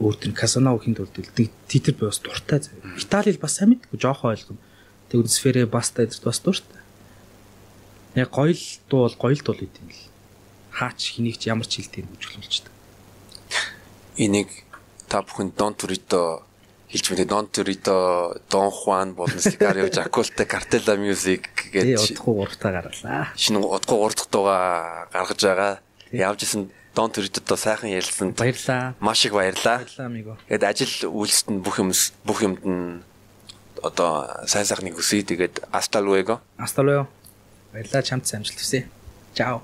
өөртөө Касанав хинт бол титр би бас дуртай. Итали бас сайн мэдгүй жоохон ойлгоно. Тэгвэл сферэ баста эдэрт бас дуртай. Яг гоё л дуу бол гоё л дуу гэдэг юм л. Хаач хэнийг ч ямар ч хэлтэй хөгжүүлүүлчихдэг. Энийг та бүхэн Дон Турито хэлж мэдээ Don Torito, Don Juan болон Sicario, Jaculta, Cartella Music гэж удахгүй гуравтаа гарлаа. Шинэ удахгүй гурав дахь дуугаа гаргаж байгаа. Явж исэн Don Torito-то сайхан ярилцсан. Баярлаа. Маш их баярлаа. Баярлаа amigo. Тэгэд ажил үйлсэд нь бүх юм бүх юмд нь одоо сайн сайхныг хүсье. Тэгээд hasta luego. Hasta luego. Баярлаа чамд сайн амжилт хүсье. Чао.